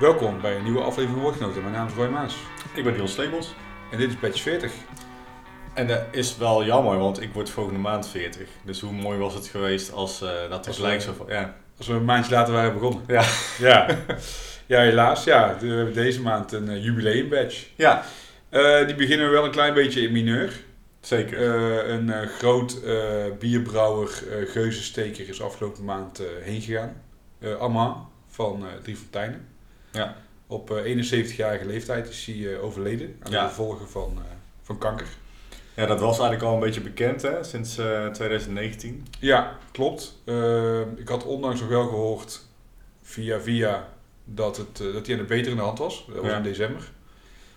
Welkom bij een nieuwe aflevering Woordgenoten. Mijn naam is Roy Maas Ik ben Niels Sleebos. en dit is Patch 40. En dat is wel jammer, want ik word volgende maand 40. Dus hoe mooi was het geweest als eh, dat we- zo van... Ja. Als we een maandje later waren begonnen. Ja. Ja, ja helaas. Ja, we hebben deze maand een uh, jubileum badge. ja, Eh, die beginnen we wel een klein beetje in mineur. zeker. Eh, een eh, groot eh, bierbrouwer, Geuzensteker, is afgelopen maand eh, heen gegaan. Eh Amma van eh Drie Fonteinen. Ja. Op eh, 71-jarige leeftijd is hij eh, overleden aan de gevolgen van, eh, van kanker. ja, dat was eigenlijk al een beetje bekend hè, sinds eh, 2019. Ja, klopt. Eh, ik had onlangs nog wel gehoord via via dat, het, eh, dat hij aan de betere hand was. Dat was Ja. in december.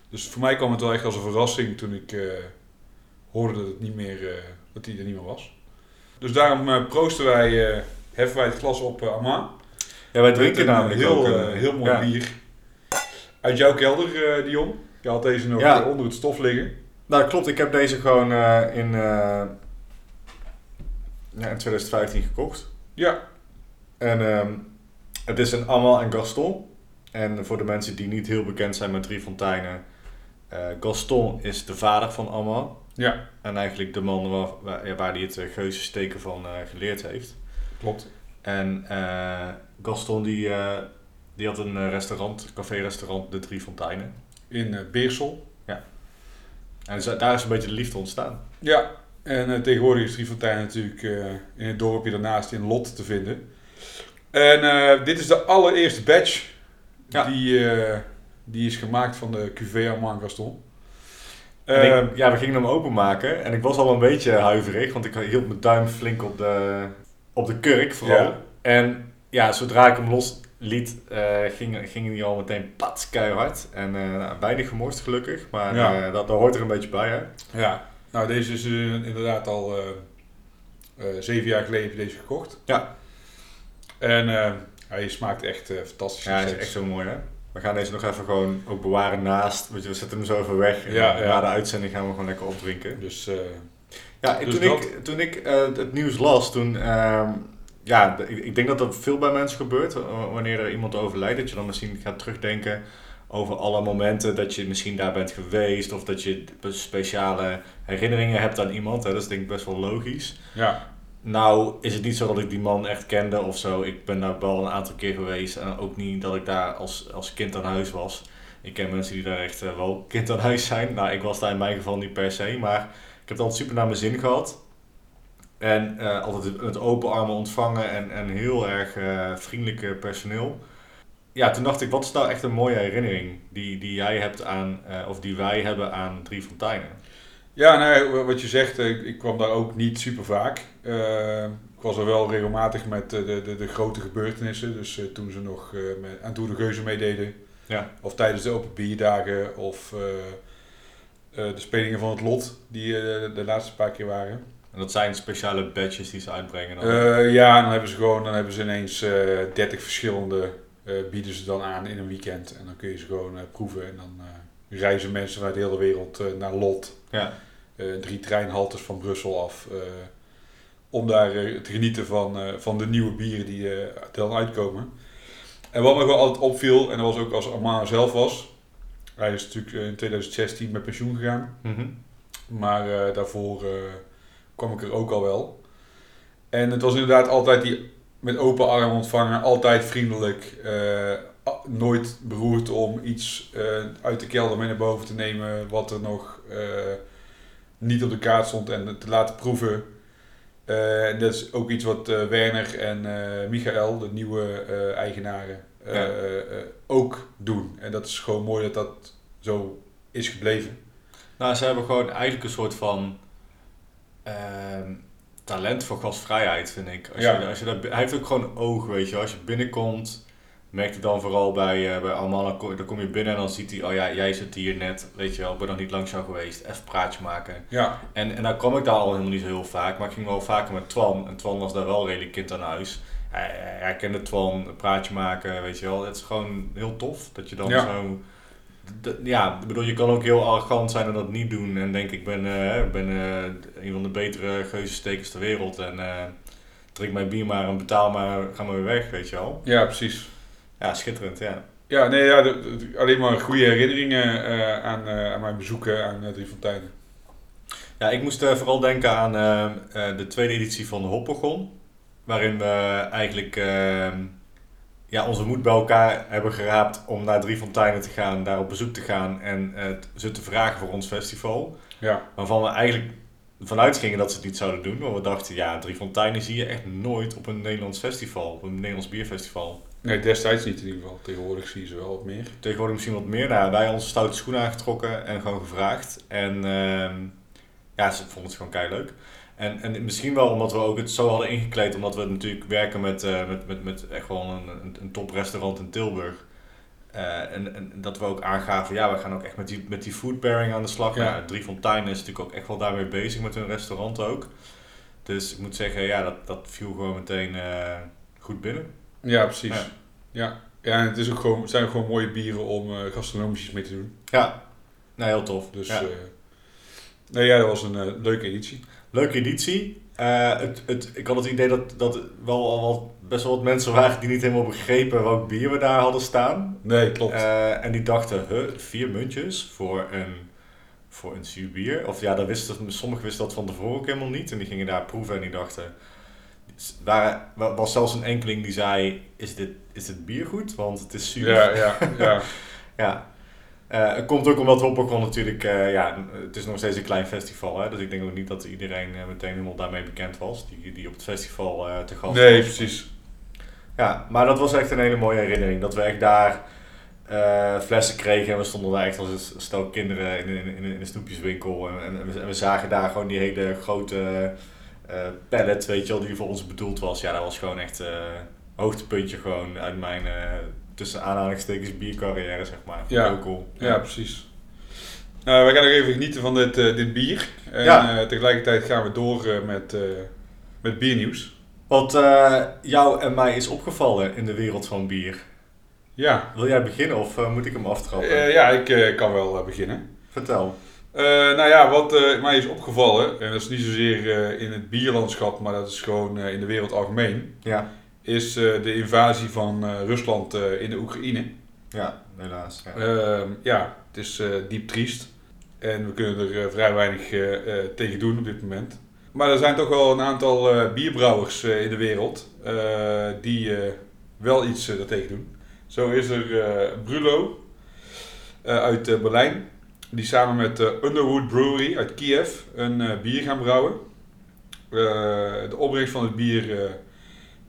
Dus voor mij kwam het wel echt als een verrassing toen ik eh, hoorde dat, het niet meer, eh, dat hij er niet meer was. Dus daarom eh, proosten wij, eh, heffen wij het glas op Amma. Ja, wij drinken een namelijk heel, ook, eh, eh, heel mooi ja. bier. Uit jouw kelder, eh, Dion. Je had deze nog Ja. eh, onder het stof liggen. Nou, klopt. Ik heb deze gewoon eh, in, eh, ja, in 2015 gekocht. Ja, En ehm, het is een Amal en Gaston. En voor de mensen die niet heel bekend zijn met Drie Fonteinen. eh, Gaston is de vader van Amal. ja, En eigenlijk de man waar, waar, waar hij het geuzensteken van eh, geleerd heeft. klopt. En eh, Gaston die, eh, die had een eh, restaurant, café-restaurant De Drie Fonteinen. In eh, Beersel. En dus daar is een beetje de liefde ontstaan. Ja, en tegenwoordig is Driefontein natuurlijk eh, in het dorpje daarnaast in Lot te vinden. En dit is de allereerste badge Ja. die, die is gemaakt van de QV Armand Gaston. Eh, ik- ja, we gingen hem openmaken en ik was al een beetje huiverig, want ik hield mijn duim flink op de, op de kurk vooral. Ja. En ja, zodra ik hem los liet, eh, ging, ging hij al meteen pat keihard. En eh, nou, weinig gemorst gelukkig, maar Ja. eh, dat, dat hoort er een beetje bij hè. ja, nou deze is inderdaad al zeven jaar geleden heb je deze gekocht. Ja. En hij smaakt echt fantastisch. Ja, hij is echt zo mooi hè. We gaan deze nog even gewoon ook bewaren naast, je, we zetten hem zo even weg. En Ja, na de uitzending gaan we gewoon lekker opdrinken. Dus Ja, Dus toen, dat- ik, toen ik het nieuws las, toen, ehm, ja, ik, ik denk dat dat veel bij mensen gebeurt, wanneer er iemand overlijdt, dat je dan misschien gaat terugdenken over alle momenten dat je misschien daar bent geweest, of dat je speciale herinneringen hebt aan iemand, hè, dat is denk ik best wel logisch. ja, Nou is het niet zo dat ik die man echt kende of zo, ik ben daar wel een aantal keer geweest en ook niet dat ik daar als, als kind aan huis was. Ik ken mensen die daar echt eh, wel kind aan huis zijn, nou ik was daar in mijn geval niet per se, maar ik heb het altijd super naar mijn zin gehad. En eh, altijd met open armen ontvangen en, en heel erg eh vriendelijk personeel. Ja, toen dacht ik, wat is nou echt een mooie herinnering die, die jij hebt aan, eh, of die wij hebben aan Drie Fonteinen? Ja, nou, wat je zegt, ik, ik kwam daar ook niet super vaak. Ik was er wel regelmatig met de, de, de grote gebeurtenissen. Dus toen ze nog met, aan Tour de Geuzen meededen. Ja. Of tijdens de open bierdagen. Of de spelingen van het lot, die de laatste paar keer waren. En dat zijn speciale badges die ze uitbrengen. Dan. Eh, ja, dan hebben ze gewoon dan hebben ze ineens eh 30 verschillende eh, bieden ze dan aan in een weekend. En dan kun je ze gewoon eh, proeven. En dan eh, reizen mensen vanuit de hele wereld eh, naar Lot. ja. eh, drie treinhaltes van Brussel af. eh, om daar eh, te genieten van, eh, van de nieuwe bieren die eh, er dan uitkomen. En wat me gewoon altijd opviel, en dat was ook als Armand zelf was. Hij is natuurlijk eh, in 2016 met pensioen gegaan. Mhm. Maar eh, daarvoor eh, kwam ik er ook al wel. En het was inderdaad altijd die met open armen ontvangen, altijd vriendelijk. eh, nooit beroerd om iets eh, uit de kelder mee naar boven te nemen wat er nog eh, niet op de kaart stond en te laten proeven. En dat is ook iets wat Werner en Michael, de nieuwe eigenaren, Ja. ook doen. En dat is gewoon mooi dat dat zo is gebleven. Nou, ze hebben gewoon eigenlijk een soort van ehm, talent voor gastvrijheid, vind ik. Als Ja. je, als je dat, hij heeft ook gewoon oog, weet je. Als je binnenkomt, merk je dan vooral bij, eh bij allemaal, dan kom, je binnen en dan ziet hij, oh ja, jij zit hier net, weet je wel, ik ben nog niet langs jou geweest, even praatje maken. Ja, En, en dan kwam ik daar al helemaal niet zo heel vaak, maar ik ging wel vaker met Twan. En Twan was daar wel redelijk kind aan huis. Hij, hij kende Twan, praatje maken, weet je wel. Het is gewoon heel tof dat je dan Ja. zo... ja, ik bedoel, je kan ook heel arrogant zijn en dat niet doen. En denk ik ben, eh, ben eh, een van de betere geuzenstekers ter wereld. En eh, drink mijn bier maar en betaal maar, ga maar weer weg, weet je wel. ja precies. Ja, schitterend, ja. Ja, nee, ja, de- de- alleen maar goede herinneringen aan, aan mijn bezoeken aan uh, Drie Fonteinen. Ja, ik moest vooral denken aan de tweede editie van de Hoppagon. Waarin we eigenlijk eh, ja, onze moed bij elkaar hebben geraapt om naar Drie Fonteinen te gaan, daar op bezoek te gaan en eh, ze te vragen voor ons festival. Ja, Waarvan we eigenlijk vanuit gingen dat ze het niet zouden doen. Want we dachten, ja, Drie Fonteinen zie je echt nooit op een Nederlands festival, op een Nederlands bierfestival. nee, destijds niet in ieder geval. Tegenwoordig zie je ze wel wat meer. Tegenwoordig misschien wat meer. Nou, wij hebben onze stoute schoenen aangetrokken en gewoon gevraagd. En ehm, ja, ze vonden het gewoon kei leuk. En, en misschien wel omdat we ook het zo hadden ingekleed, omdat we natuurlijk werken met, eh, met, met, met echt wel een, een, toprestaurant in Tilburg. Eh, en, en dat we ook aangaven, ja, we gaan ook echt met die, met die food pairing aan de slag. Ja. Nou, Drie Fonteinen is natuurlijk ook echt wel daarmee bezig met hun restaurant ook. Dus ik moet zeggen, ja, dat, dat viel gewoon meteen eh, goed binnen. Ja, precies. Ja. Ja, ja. en het, is ook gewoon, het zijn ook gewoon mooie bieren om eh gastronomisch mee te doen. Ja, nou heel tof. Dus ja. nee, ja, dat was een leuke editie. Leuke editie. Eh, het, het, ik had het idee dat, dat er wel al wat, best wel wat mensen waren die niet helemaal begrepen welk bier we daar hadden staan. Nee, klopt. Eh, en die dachten, huh, vier muntjes voor een, voor een zuur bier? Of ja, dat wisten, sommigen wisten dat van tevoren ook helemaal niet. En die gingen daar proeven en die dachten... Waar, wa- was zelfs een enkeling die zei, is dit, is dit bier goed? Want het is zuur. ja, ja, ja. Ja. Eh, het komt ook omdat Hoppercon natuurlijk, eh, ja, het is nog steeds een klein festival. Hè? Dus ik denk ook niet dat iedereen eh, meteen helemaal daarmee bekend was. Die, die op het festival te gast Nee, was. precies. Ja, maar dat was echt een hele mooie herinnering. Dat we echt daar flessen kregen en we stonden daar echt als een stel kinderen in, in, in, in een snoepjeswinkel. En, en, we, en we zagen daar gewoon die hele grote pallet, weet je wel, die voor ons bedoeld was. Ja, dat was gewoon echt hoogtepuntje gewoon uit mijn, tussen aanhalingstekens, biercarrière, zeg maar. Ja. Heel cool. Ja, precies. Nou, wij gaan nog even genieten van dit, eh, dit bier. En Ja. eh, tegelijkertijd gaan we door eh, met, met biernieuws. Wat jou en mij is opgevallen in de wereld van bier. Ja, Wil jij beginnen of moet ik hem aftrappen? Ja ik kan wel beginnen. Vertel. Nou ja, wat mij is opgevallen, en dat is niet zozeer in het bierlandschap, maar dat is gewoon in de wereld algemeen, Ja, is eh, de invasie van eh, Rusland eh, in de Oekraïne. ja helaas. Ja. Ehm, ja, het is diep triest. En we kunnen er vrij weinig tegen doen op dit moment. Maar er zijn toch wel een aantal bierbrouwers in de wereld die wel iets daartegen doen. Zo is er Brulo uit Berlijn. Die samen met de Underwood Brewery uit Kiev een bier gaan brouwen. De opbrengst van het bier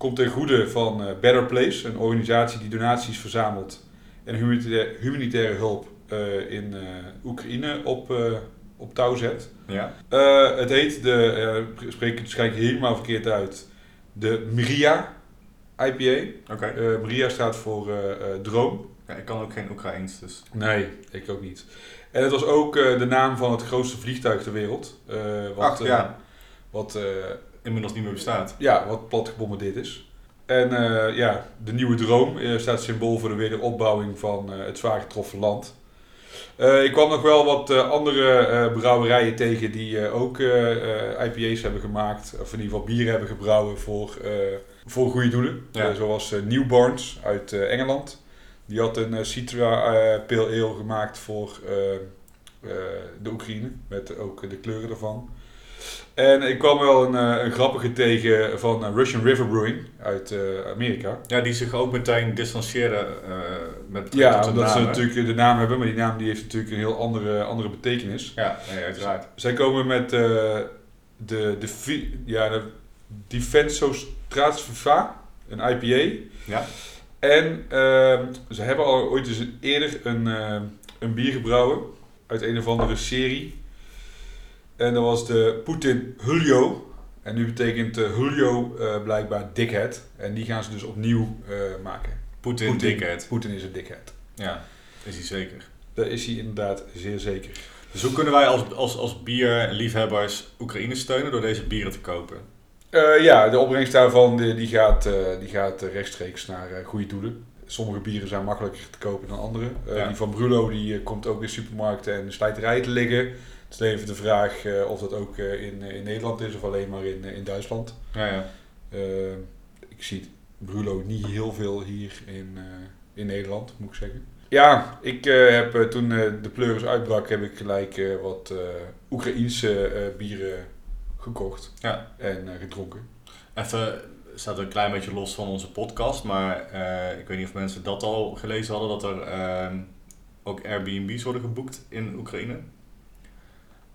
komt ten goede van eh, Better Place, een organisatie die donaties verzamelt en humanitaire, humanitaire hulp eh, in eh, Oekraïne op, op touw zet. ja. Het heet de, ik spreek het waarschijnlijk helemaal verkeerd uit, de Mria IPA. Oké. Eh Mria staat voor droom. Ja, ik kan ook geen Oekraïens, dus. Nee, ik ook niet. En het was ook de naam van het grootste vliegtuig ter wereld. wat, Ach, ja. wat, Inmiddels niet meer bestaat. ja, wat plat gebombardeerd is. En eh, ja, de nieuwe droom eh, staat symbool voor de wederopbouwing van eh, het zwaar getroffen land. Ik kwam nog wel wat andere brouwerijen tegen die ook IPA's hebben gemaakt. Of in ieder geval bier hebben gebrouwen voor, voor goede doelen. Ja. Zoals eh, Newborns uit Engeland. Die had een Citra Pale Ale gemaakt voor de Oekraïne. Met ook de kleuren ervan. En ik kwam wel een, eh, een grappige tegen van eh, Russian River Brewing uit eh, Amerika. Ja, die zich ook meteen distancieerde eh met Ja, tot omdat ze natuurlijk de naam hebben, maar die naam die heeft natuurlijk een heel andere, andere betekenis. Ja, nee, uiteraard. Zij komen met eh, de, de, ja, de Defenso Stratifica, een IPA. Ja. En ehm, ze hebben al ooit eens eerder een, een bier gebrouwen uit een of andere serie. En dat was de Putin Julio. En nu betekent eh, Julio eh, blijkbaar dikhead. En die gaan ze dus opnieuw eh, maken. Poetin, Poetin. dickhead. Poetin is een dikhead. Ja, is hij zeker. Dat is hij inderdaad zeer zeker. Dus hoe kunnen wij als, als, als bierliefhebbers Oekraïne steunen door deze bieren te kopen? Ja, de opbrengst daarvan die, die gaat, die gaat rechtstreeks naar goede doelen. Sommige bieren zijn makkelijker te kopen dan andere. Ja. Die van Brulo die, komt ook in supermarkten en slijterijen te liggen. Het is even de vraag eh, of dat ook eh, in, eh, in Nederland is of alleen maar in, in Duitsland. Ja, ja. Ik zie Brulo niet heel veel hier in, eh, in Nederland, moet ik zeggen. Ja, ik eh, heb toen eh, de pleuris uitbrak, heb ik gelijk wat eh Oekraïense eh, bieren gekocht Ja. en gedronken. Even, staat een klein beetje los van onze podcast, maar eh, ik weet niet of mensen dat al gelezen hadden, dat er ehm, ook Airbnb's worden geboekt in Oekraïne.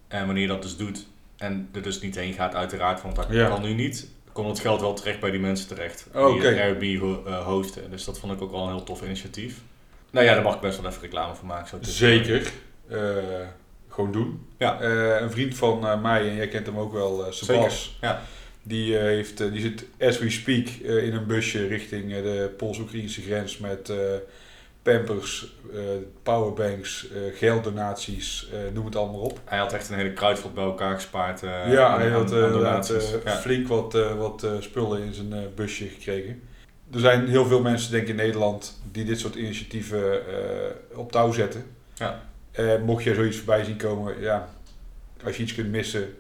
En wanneer je dat dus doet en er dus niet heen gaat, uiteraard, want dat Ja. kan nu niet, komt het geld wel terecht bij die mensen terecht Oh, die het Airbnb eh, hosten. Dus dat vond ik ook wel een heel tof initiatief. Nou ja, daar mag ik best wel even reclame voor maken. Zo tussen- Zeker. Eh, gewoon doen. Ja. Eh, een vriend van mij, en jij kent hem ook wel, Sebas. Ja. Die, heeft, die zit as we speak in een busje richting de Pools-Oekraïnse grens met pampers, eh, powerbanks, eh, gelddonaties, eh, noem het allemaal op. Hij had echt een hele kruidvat bij elkaar gespaard. ja, hij had aan- aan Ja. flink wat, wat spullen in zijn busje gekregen. Er zijn heel veel mensen, denk ik, in Nederland die dit soort initiatieven op touw zetten. Ja. Mocht je zoiets voorbij zien komen, ja, als je iets kunt missen,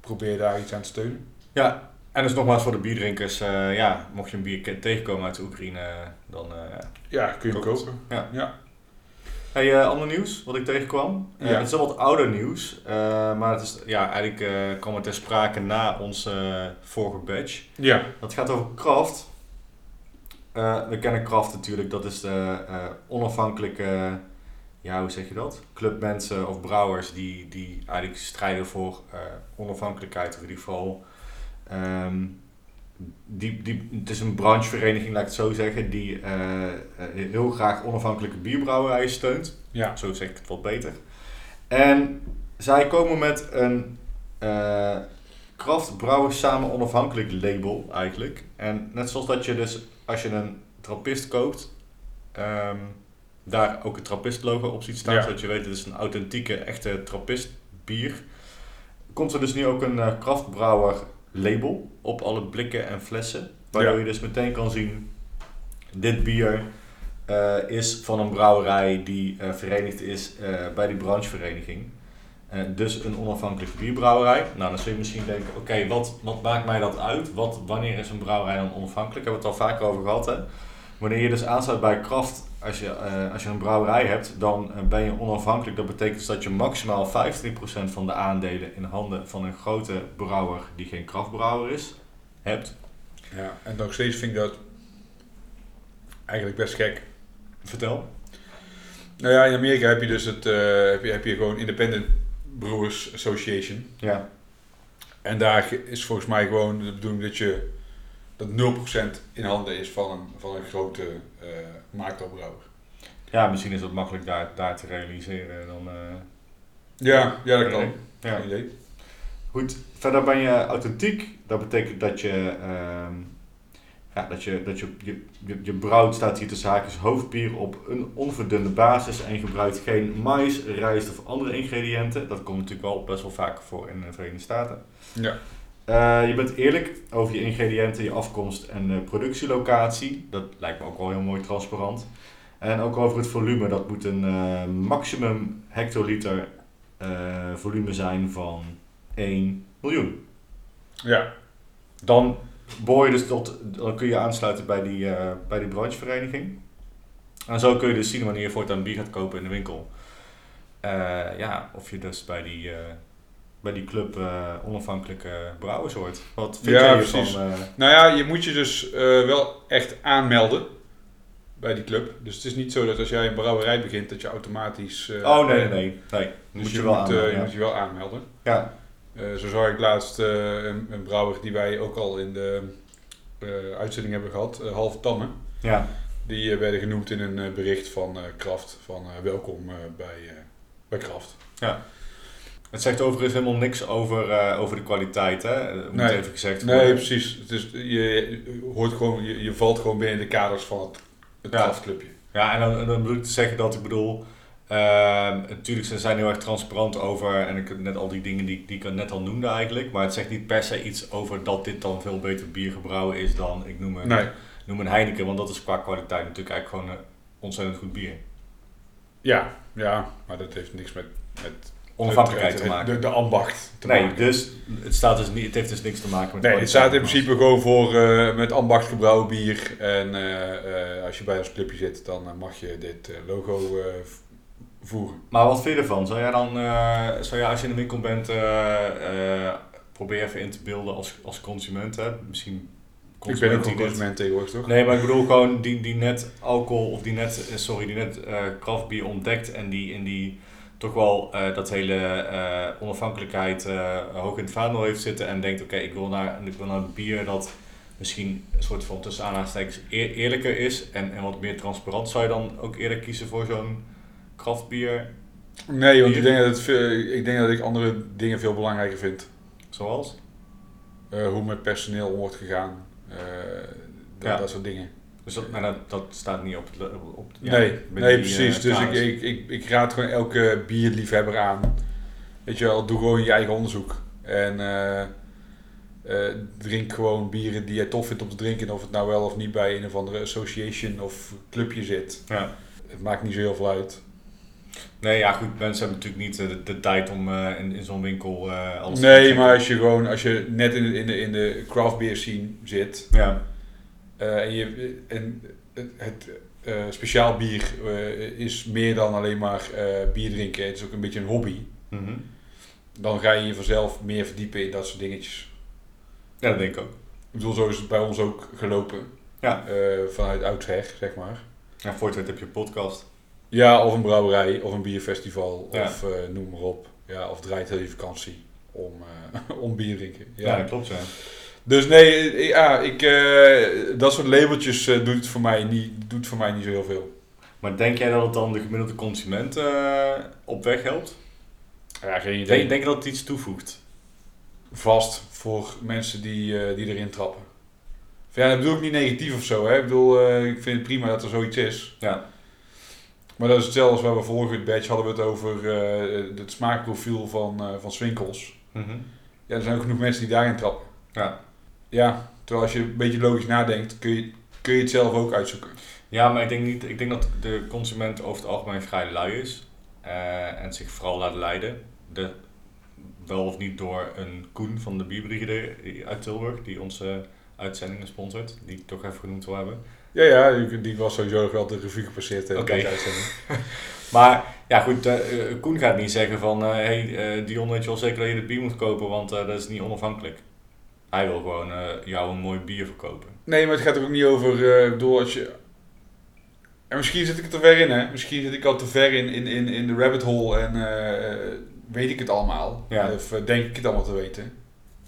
probeer daar iets aan te steunen. Ja, en dus nogmaals voor de bierdrinkers, eh, ja, mocht je een bier tegenkomen uit de Oekraïne, dan eh, ja. Kun je hem kopen. Ja. ja. Hey, eh, ander nieuws wat ik tegenkwam. Ja. Het is wel wat ouder nieuws, maar het is, ja, eigenlijk kwam het ter sprake na onze vorige badge. Ja. Dat gaat over Kraft. We kennen Kraft natuurlijk, dat is de onafhankelijke, ja hoe zeg je dat? Clubmensen of brouwers die, die eigenlijk strijden voor onafhankelijkheid of in ieder geval. Ehm, die, die, het is een branchevereniging, laat ik het zo zeggen, die eh, eh, heel graag onafhankelijke bierbrouwerijen steunt. Ja. Zo zeg ik het wat beter. En zij komen met een eh Kraft Brouwers Samen Onafhankelijk label eigenlijk. En net zoals dat je dus als je een trappist koopt, ehm, daar ook het trappist logo op ziet staan. Ja. Zodat je weet, het is een authentieke, echte trappist bier. Komt er dus nu ook een eh Kraft Brouwer label op alle blikken en flessen. Waardoor Ja. je dus meteen kan zien, dit bier eh, is van een brouwerij die eh, verenigd is eh, bij die branchevereniging. Dus een onafhankelijke bierbrouwerij. Nou, dan zul je misschien denken, oké, wat, wat maakt mij dat uit? Wat, wanneer is een brouwerij dan onafhankelijk? Daar hebben we het al vaker over gehad. Hè? Wanneer je dus aansluit bij Kraft, als je, eh, als je een brouwerij hebt, dan eh, ben je onafhankelijk. Dat betekent dat je maximaal 15% van de aandelen in handen van een grote brouwer die geen kraftbrouwer is, hebt. ja. En nog steeds vind ik dat eigenlijk best gek. Vertel. Nou ja, in Amerika heb je dus het, eh, heb je, heb je gewoon Independent Brewers Association. Ja. En daar is volgens mij gewoon de bedoeling dat je dat 0% in handen is van een, van een grote eh macrobrouwer. ja, misschien is dat makkelijk daar, daar te realiseren dan... eh, Ja, ja, dat kan. Ja. Geen idee. Goed, verder ben je authentiek. Dat betekent dat je, ehm, ja, dat je, dat je, je, je, je brouwt, staat hier tussen haakjes, hoofdbier op een onverdunde basis en je gebruikt geen mais, rijst of andere ingrediënten. Dat komt natuurlijk wel best wel vaak voor in de Verenigde Staten. Ja. Eh, je bent eerlijk over je ingrediënten, je afkomst en de productielocatie. Dat lijkt me ook wel heel mooi transparant. En ook over het volume. Dat moet een eh, maximum hectoliter eh, volume zijn van 1 miljoen. Ja. Dan, je dus tot, dan kun je aansluiten bij die, bij die branchevereniging. En zo kun je dus zien wanneer je voortaan bier gaat kopen in de winkel. Ja, of je dus bij die, bij die club eh, onafhankelijke brouwers hoort. Wat vind Ja, jij precies. hiervan? eh? Nou ja, je moet je dus eh, wel echt aanmelden bij die club. Dus het is niet zo dat als jij een brouwerij begint, dat je automatisch... oh nee, nee, nee. nee. Dus moet je, je, wel moet, je ja. moet je wel aanmelden. Ja, zo zag ik laatst een, een brouwer die wij ook al in de uitzending hebben gehad, eh Halve Tamme. ja. Die werden genoemd in een bericht van Kraft, van welkom bij, bij Kraft. Het zegt overigens helemaal niks over, eh, over de kwaliteit, hè? Moet Nee. even gezegd Nee, worden. precies. Het is, je, je hoort gewoon, je, je valt gewoon binnen de kaders van het, het Ja. Ja, en dan, dan bedoel ik te zeggen dat ik bedoel... ehm, natuurlijk, ze zijn heel erg transparant over... En ik heb net al die dingen die, die ik net al noemde eigenlijk. Maar het zegt niet per se iets over dat dit dan veel beter bier gebrouwen is dan... Ik noem een, Nee. noem een Heineken, want dat is qua kwaliteit natuurlijk eigenlijk gewoon een ontzettend goed bier. Ja, ja, maar dat heeft niks met, met onafhankelijkheid te maken. De, de ambacht te nee, maken. dus het, staat dus niet, het heeft dus niks te maken met Nee, het staat in principe gewoon voor eh, met ambacht gebrouwen bier. En eh, eh, als je bij ons clubje zit, dan mag je dit logo voeren. Maar wat vind je ervan? Zou jij dan, zou jij als je in de winkel bent, probeer even in te beelden als, als consument, hè? Misschien ik ben ook die een consument tegenwoordig, toch? Nee, maar ik bedoel gewoon die, die net alcohol of die net, sorry, die net craftbier ontdekt en die in die toch wel eh, dat hele eh, onafhankelijkheid eh, hoog in het vaandel heeft zitten en denkt, oké, ik wil naar ik wil naar een bier dat misschien een soort van tussen aanhalingstekens eer- eerlijker is en, en wat meer transparant. Zou je dan ook eerder kiezen voor zo'n craftbier Nee, want ik denk, dat het ik denk dat ik andere dingen veel belangrijker vind. zoals? Hoe met personeel wordt gegaan. dat, Ja. dat soort dingen. Dus dat, maar dat, dat staat niet op het... Op, ja, nee, nee die, precies. eh, dus ik, ik, ik, ik raad gewoon elke bierliefhebber aan. Weet je wel, doe gewoon je eigen onderzoek. En eh, eh, drink gewoon bieren die jij tof vindt om te drinken. Of het nou wel of niet bij een of andere association of clubje zit. Ja. Het maakt niet zo heel veel uit. Nee, ja goed, mensen hebben natuurlijk niet de, de tijd om in, in zo'n winkel alles te Nee, maar als je gewoon, als je net in de, in de, in de craft beer scene zit. Ja, en je, en het, het eh, speciaal bier eh, is meer dan alleen maar eh, bier drinken. Het is ook een beetje een hobby. mhm. Dan ga je je vanzelf meer verdiepen in dat soort dingetjes. ja dat denk ik ook. Ik bedoel, zo is het bij ons ook gelopen. Ja. Eh, vanuit oudsher, zeg maar. Ja, voor het weet heb je een podcast. Ja, of een brouwerij, of een bierfestival, Ja. of eh, noem maar op. Ja, of draait heel je vakantie om, eh, om bier drinken. Ja, Ja. dat klopt ja. Dus nee, eh, ja, ik, eh, dat soort labeltjes eh, doet, het voor mij niet, doet voor mij niet zo heel veel. Maar denk jij dat het dan de gemiddelde consument eh, op weg helpt? Ja, geen idee. Denk, denk je dat het iets toevoegt? Vast voor mensen die, eh, die erin trappen. Ja, dat bedoel ik niet negatief of zo. Hè? Ik bedoel, eh, ik vind het prima dat er zoiets is. Ja. Maar dat is hetzelfde als waar we vorige batch hadden we het over eh, het smaakprofiel van, eh van Swinkels. Mhm. Ja, er zijn ook genoeg mensen die daarin trappen. Ja. Ja, terwijl als je een beetje logisch nadenkt, kun je, kun je het zelf ook uitzoeken. Ja, maar ik denk, niet, ik denk dat de consument over het algemeen vrij lui is. eh, en zich vooral laat leiden. De, wel of niet door een Koen van de Bierbrigade uit Tilburg, die onze uitzendingen sponsort. Die ik toch even genoemd wil hebben. Ja, ja, die, die was sowieso wel de revue gepasseerd. eh, Oké. deze uitzending. Maar ja, goed, eh, eh, Koen gaat niet zeggen van... hé, hey, Dion, weet je wel zeker dat je dit bier moet kopen, want dat is niet onafhankelijk. Hij wil gewoon eh, jou een mooi bier verkopen. Nee, maar het gaat er ook niet over, ik bedoel, als je... En misschien zit ik er te ver in, hè. Misschien zit ik al te ver in, in, in, in de rabbit hole en eh, weet ik het allemaal. Ja. Of denk ik het allemaal te weten.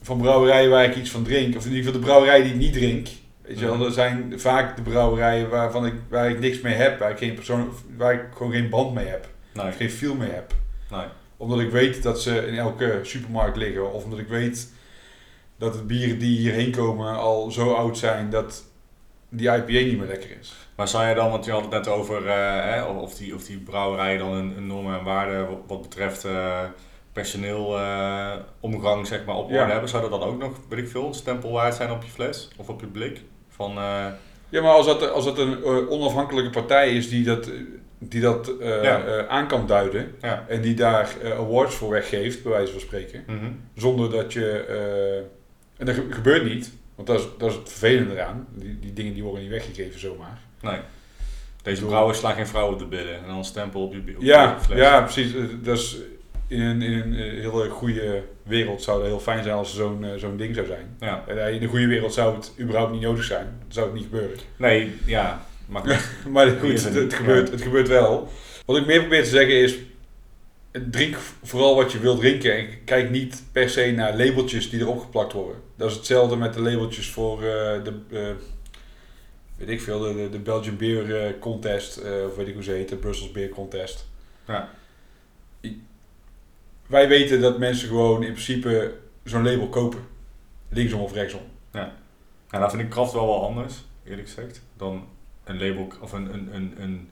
Van brouwerijen waar ik iets van drink, of in ieder geval de brouwerijen die ik niet drink. Weet je wel, dat zijn vaak de brouwerijen waarvan ik, waar ik niks mee heb, waar ik, geen persoon, waar ik gewoon geen band mee heb. Nee, Of geen feel mee heb. nee. Omdat ik weet dat ze in elke supermarkt liggen. Of omdat ik weet dat de bieren die hierheen komen al zo oud zijn dat die IPA niet meer lekker is. Maar zou je dan, want je had het net over eh, hè, of, die, of die brouwerijen dan een, een normen en waarden wat, wat betreft eh, personeel eh, omgang zeg maar, op orde Ja. hebben. Zou dat dan ook nog, weet ik veel, een stempel waard zijn op je fles of op je blik? Van, Ja, maar als dat, als dat een onafhankelijke partij is die dat, die dat Ja. aan kan duiden ja. en die daar awards voor weggeeft, bij wijze van spreken, Mhm. zonder dat je... eh, en dat ge- gebeurt niet, want dat is, dat is het vervelende eraan. Die, die dingen die worden niet weggegeven zomaar. Nee. Deze brouwers slaan geen vrouw op de billen en dan een stempel op je, op Ja, je fles. ja, precies. Eh, Dat is in een, in een eh, hele goede wereld zou het heel fijn zijn als er zo'n eh, zo'n ding zou zijn. Ja. En eh, in een goede wereld zou het überhaupt niet nodig zijn. Dan zou het niet gebeuren. Nee, ja. Maar. Maar goed, het, gebeurt, het gebeurt wel. Wat ik meer probeer te zeggen is, drink vooral wat je wilt drinken. En kijk niet per se naar labeltjes die erop geplakt worden. Dat is hetzelfde met de labeltjes voor eh, de, eh, weet ik veel, de, de, Belgian Beer eh, Contest, of weet ik hoe ze heet, de Brussels Beer Contest. Ja. Wij weten dat mensen gewoon in principe zo'n label kopen. Linksom of rechtsom. En dan vind ik kracht wel wel anders, eerlijk gezegd, dan een label of een, een, een, een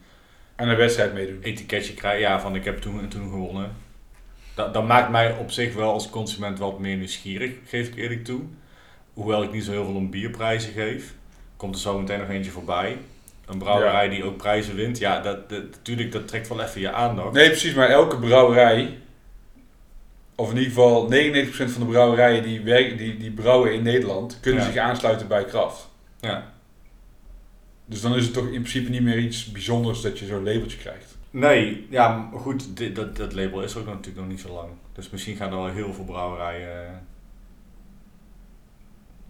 Aan een wedstrijd meedoen. etiketje krijgen. Ja, van ik heb toen en toen gewonnen. Dat, dat maakt mij op zich wel als consument wat meer nieuwsgierig, geef ik eerlijk toe. Hoewel ik niet zo heel veel om bierprijzen geef. Komt er zo meteen nog eentje voorbij. Een brouwerij die ook prijzen wint. Ja, dat, dat, natuurlijk, dat trekt wel even je aandacht. Nee, precies, maar elke brouwerij of in ieder geval 99% van de brouwerijen die, werken, die, die brouwen in Nederland, kunnen Ja. zich aansluiten bij Kraft. Ja. Dus dan is het toch in principe niet meer iets bijzonders dat je zo'n labeltje krijgt. Nee, ja, goed, dit, dat, dat label is ook natuurlijk nog niet zo lang. Dus misschien gaan er wel heel veel brouwerijen eh,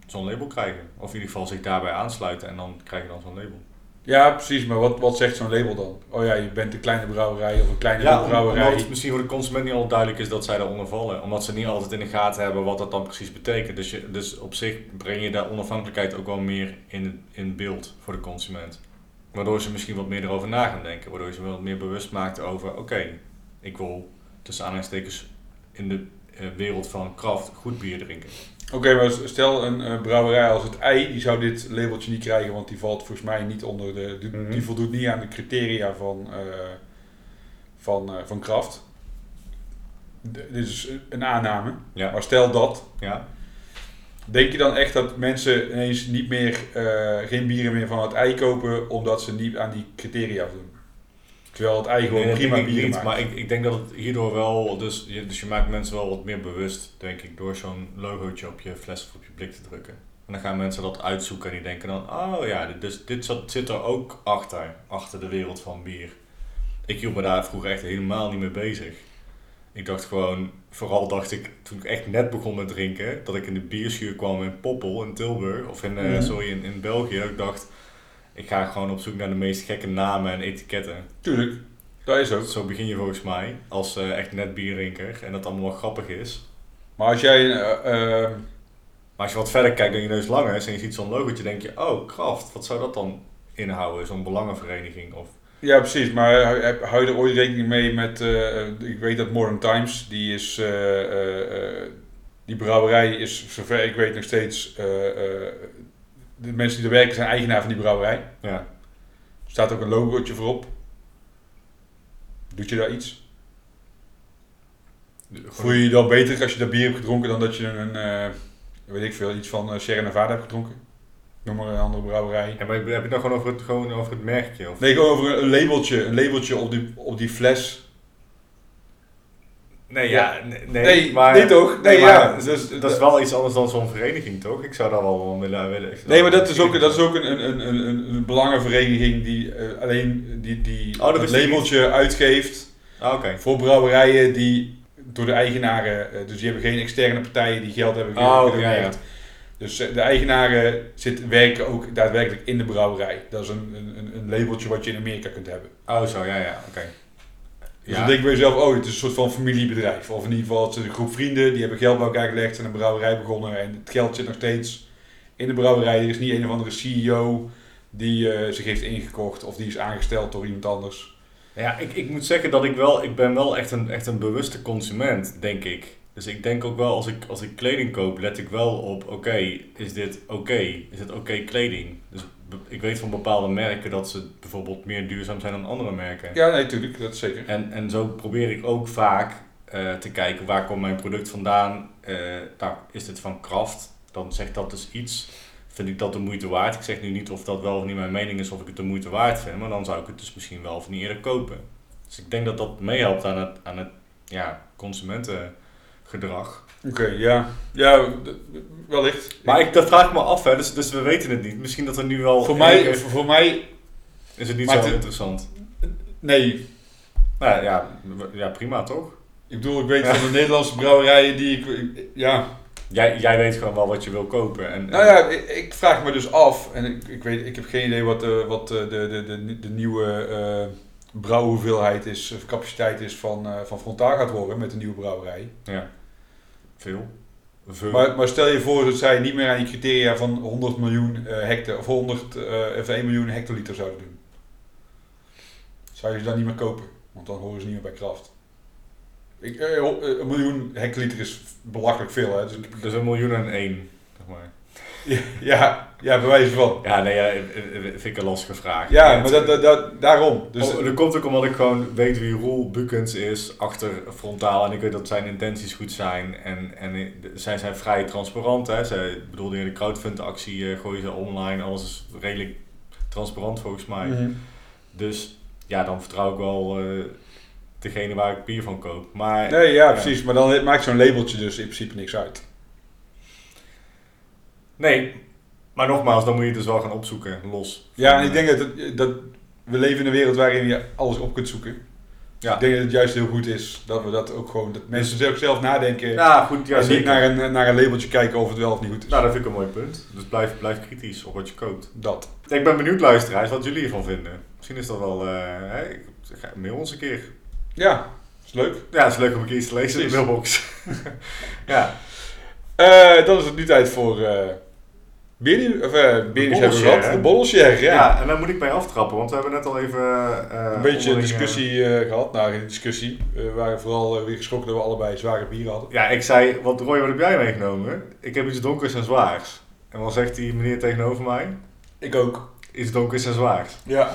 zo'n label krijgen. Of in ieder geval zich daarbij aansluiten en dan krijg je dan zo'n label. Ja, precies, maar wat, wat zegt zo'n label dan? Oh ja, je bent een kleine brouwerij of een kleine Ja, brouwerij. omdat het misschien voor de consument niet altijd duidelijk is dat zij daaronder vallen. Omdat ze niet altijd in de gaten hebben wat dat dan precies betekent. Dus, je, dus op zich breng je de onafhankelijkheid ook wel meer in, in beeld voor de consument. Waardoor ze misschien wat meer erover na gaan denken. Waardoor je ze wat meer bewust maakt over, oké, ik wil tussen aanhalingstekens in de eh, wereld van kracht goed bier drinken. Oké, maar stel een eh, brouwerij als het ei, die zou dit labeltje niet krijgen, want die valt volgens mij niet onder de. Die, Mhm. die voldoet niet aan de criteria van, eh, van, eh, van kracht. Dit is een aanname. Ja, Maar stel dat, ja. denk je dan echt dat mensen ineens niet meer, geen bieren meer van het ei kopen omdat ze niet aan die criteria doen? Terwijl het ei gewoon Nee, prima niet, maakt. maar ik, ik denk dat het hierdoor wel, dus je, dus je maakt mensen wel wat meer bewust, denk ik, door zo'n logootje op je fles of op je blik te drukken. En dan gaan mensen dat uitzoeken en die denken dan, oh ja, dus dit zat, zit er ook achter, achter de wereld van bier. Ik hield me daar vroeger echt helemaal niet mee bezig. Ik dacht gewoon, vooral dacht ik, toen ik echt net begon met drinken, dat ik in de bierschuur kwam in Poppel in Tilburg, of in, eh, Mhm. sorry, in, in België. Ik dacht, ik ga gewoon op zoek naar de meest gekke namen en etiketten. Tuurlijk, dat is ook. Zo begin je volgens mij als eh, echt net bierdrinker en dat allemaal wel grappig is. Maar als jij eh, eh, Maar als je wat verder kijkt dan je neus lang is en je ziet zo'n logotje, denk je, oh kracht, wat zou dat dan inhouden? Zo'n belangenvereniging of... Ja, precies. Maar hou- je er ooit rekening mee met... ik weet dat Modern Times, die is... die brouwerij is, zover ik weet, nog steeds... de mensen die er werken zijn eigenaar van die brouwerij. Ja. Er staat ook een logootje voorop. Doet je daar iets? Voel je je dan beter als je dat bier hebt gedronken dan dat je een... eh, weet ik veel, iets van uh, Sierra Nevada hebt gedronken? Noem maar een andere brouwerij. Ja, maar heb je het nou gewoon over het, gewoon over het merkje? Of? Nee, gewoon over een, een labeltje. Een labeltje op die, op die fles. Nee, Ja. ja, nee, nee, Nee, maar, nee toch? Nee, maar ja. Dat, Dus- dat is wel iets anders dan zo'n vereniging, toch? Ik zou dat wel willen... willen Nee, maar dat is ook, dat is ook een, een, een, een, een belangenvereniging die eh, alleen die, die Oh, het labeltje uitgeeft Ah, Oké. voor brouwerijen die door de eigenaren, eh, dus die hebben geen externe partijen die geld hebben Oh, gedoneerd. ja, ja. Dus eh, de eigenaren zit, werken ook daadwerkelijk in de brouwerij. Dat is een, een, een labeltje wat je in Amerika kunt hebben. Oh, zo, ja, ja, oké. Dus Ja. dan denk je bij jezelf, oh, het is een soort van familiebedrijf. Of in ieder geval, het is een groep vrienden, die hebben geld bij elkaar gelegd, zijn een brouwerij begonnen. En het geld zit nog steeds in de brouwerij. Er is niet een of andere CEO die eh, zich heeft ingekocht of die is aangesteld door iemand anders. Ja, ik, ik moet zeggen dat ik wel, ik ben wel echt een, echt een bewuste consument, denk ik. Dus ik denk ook wel, als ik, als ik kleding koop, let ik wel op, oké, is dit oké? Is het oké kleding? Dus ik weet van bepaalde merken dat ze bijvoorbeeld meer duurzaam zijn dan andere merken. Ja, nee, tuurlijk, dat is zeker. En, en zo probeer ik ook vaak eh, te kijken, waar komt mijn product vandaan? Nou, is dit van Kraft? Dan zegt dat dus iets. Vind ik dat de moeite waard? Ik zeg nu niet of dat wel of niet mijn mening is of ik het de moeite waard vind, maar dan zou ik het dus misschien wel of niet eerder kopen. Dus ik denk dat dat meehelpt aan het, aan het ja, consumentengedrag. Oké, ja. Ja, wellicht. Maar ik, dat vraag ik me af, hè, dus, dus we weten het niet. Misschien dat er nu wel... voor, mij, voor, voor mij, is het niet zo het- interessant. nee. Nou ja, ja, prima toch? Ik bedoel, ik weet van de Nederlandse brouwerijen die ik, ik- ja, Jij, jij weet gewoon wel wat je wil kopen. En, Nou ja, ik, ik vraag me dus af, en ik, ik, weet, ik heb geen idee wat, eh, wat eh, de, de, de, de nieuwe eh brouwhoeveelheid is, of capaciteit is van, eh, van Frontaal gaat worden met de nieuwe brouwerij. Ja, veel. Veel. Maar, maar stel je voor dat zij niet meer aan die criteria van 100 miljoen eh hectare, of 100, eh of 1 miljoen hectoliter zouden doen. Zou je ze dan niet meer kopen? Want dan horen ze niet meer bij kracht. Ik, eh, een miljoen hectoliter is belachelijk veel, hè? Dus ik- dus een miljoen en één. Ja, ja, bij wijze van. Ja, nee, ja, eh, eh, vind ik een lastige vraag. Ja, maar dat, dat, dat, daarom. Dus, Oh, dat komt ook omdat ik gewoon weet wie Roel Bukens is achter frontaal. En ik weet dat zijn intenties goed zijn. En, en eh, zij zijn vrij transparant. Hè. Zij, ik bedoel, in de eh, gooien ze online. Alles is redelijk transparant volgens mij. Mhm. Dus ja, dan vertrouw ik wel eh, degene waar ik bier van koop. Maar, Nee, ja, precies. Maar dan maakt zo'n labeltje dus in principe niks uit. Nee, maar nogmaals, dan moet je het dus wel gaan opzoeken, los. Ja, en ik denk dat, dat we leven in een wereld waarin je alles op kunt zoeken. Ja. Ik denk dat het juist heel goed is dat we dat ook gewoon, dat mensen zelf, zelf nadenken. Ja, goed, ja, en niet naar een, naar een labeltje kijken of het wel of niet goed is. Nou, dat vind ik een mooi punt. Dus blijf, blijf kritisch op wat je koopt. Dat. Ik ben benieuwd, luisteraars, wat jullie hiervan vinden. Misschien is dat wel... ga- mail ons een keer. Ja, is leuk. Ja, is leuk om een keer iets te lezen in de mailbox. ja. Eh, dan is het nu tijd voor eh Beernie- of eh Beernies hebben we gehad. De borrelshare, ja. Ja. en daar moet ik bij aftrappen, want we hebben net al even... eh, Een beetje discussie eh, gehad. Nou, geen discussie. We waren vooral weer geschrokken dat we allebei zware bieren hadden. ja, ik zei, wat Roy, wat heb jij meegenomen? Ik heb iets donkers en zwaars. En dan zegt die meneer tegenover mij, Ik ook. iets donkers en zwaars. Ja.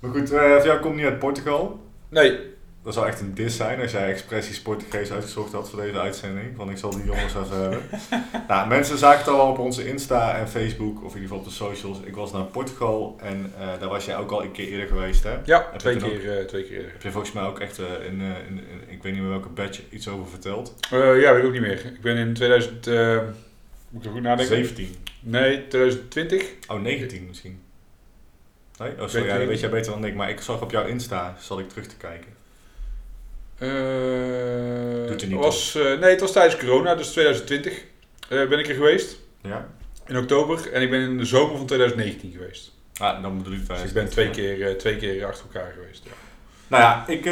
Maar goed, voor jou komt niet uit Portugal. Nee, Dat zou echt een dis zijn als jij expressies Portugees uitgezocht had voor deze uitzending. Want ik zal die jongens even hebben. nou, mensen zagen het al wel op onze Insta en Facebook, of in ieder geval op de socials. Ik was naar Portugal en eh, daar was jij ook al een keer eerder geweest, hè? ja, Heb twee keer, eh, twee keer eerder. Heb je volgens mij ook echt eh, in, in, in- ik weet niet meer welke badge, iets over verteld? Ja, weet ik ook niet meer. Ik ben in 2000, eh, moet ik er goed nadenken? 17. Nee, 2020. Oh, 19 misschien. Nee? Oh, sorry, ja, dat weet jij beter dan ik. Maar ik zag op jouw Insta, zal ik terug te kijken. Eh, Doet er niet was, eh, nee, het was tijdens corona, dus 2020 eh, ben ik er geweest. Ja? In oktober. En ik ben in de zomer van 2019 geweest. Ah, dan bedoel ik Dus ik ben twee keer, twee keer achter elkaar geweest. Ja. Nou ja, ik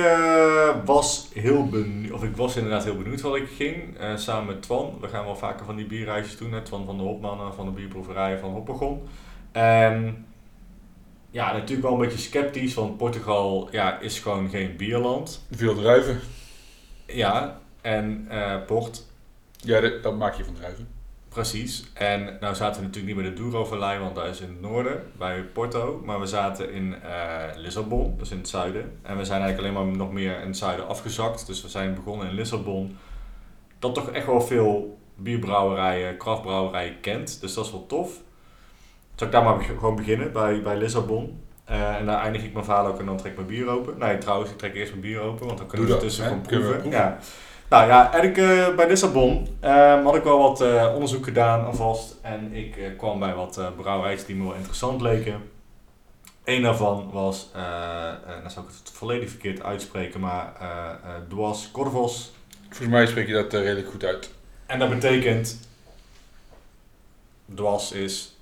was heel benieuwd, of ik was inderdaad heel benieuwd wat ik ging. samen met Twan. We gaan wel vaker van die bierreisjes doen. Hè? Twan van de Hopmannen van de bierproeverij van Hoppegon. En ja, natuurlijk wel een beetje sceptisch, want Portugal ja, is gewoon geen bierland. Veel druiven. Ja, en eh, port, Ja, dat, maak je van druiven. precies. En nou zaten we natuurlijk niet bij de Douro-vallei, want dat is in het noorden, bij Porto. Maar we zaten in eh, Lissabon, dus in het zuiden. En we zijn eigenlijk alleen maar nog meer in het zuiden afgezakt. Dus we zijn begonnen in Lissabon. Dat toch echt wel veel bierbrouwerijen, krachtbrouwerijen kent. Dus dat is wel tof. Zal ik daar maar gewoon beginnen, bij, bij Lissabon. Eh, en daar eindig ik mijn verhaal ook en dan trek ik mijn bier open. Nee, trouwens, ik trek eerst mijn bier open, want dan kunnen Doe we tussen we proeven. proeven. Ja. Nou ja, eigenlijk eh, bij Lissabon ehm, had ik wel wat eh, onderzoek gedaan alvast. En ik kwam bij wat brouwerijs die me wel interessant leken. Eén daarvan was, nou zou ik het volledig verkeerd uitspreken, maar Duas Corvos. Volgens mij spreek je dat redelijk goed uit. En dat betekent, Duas is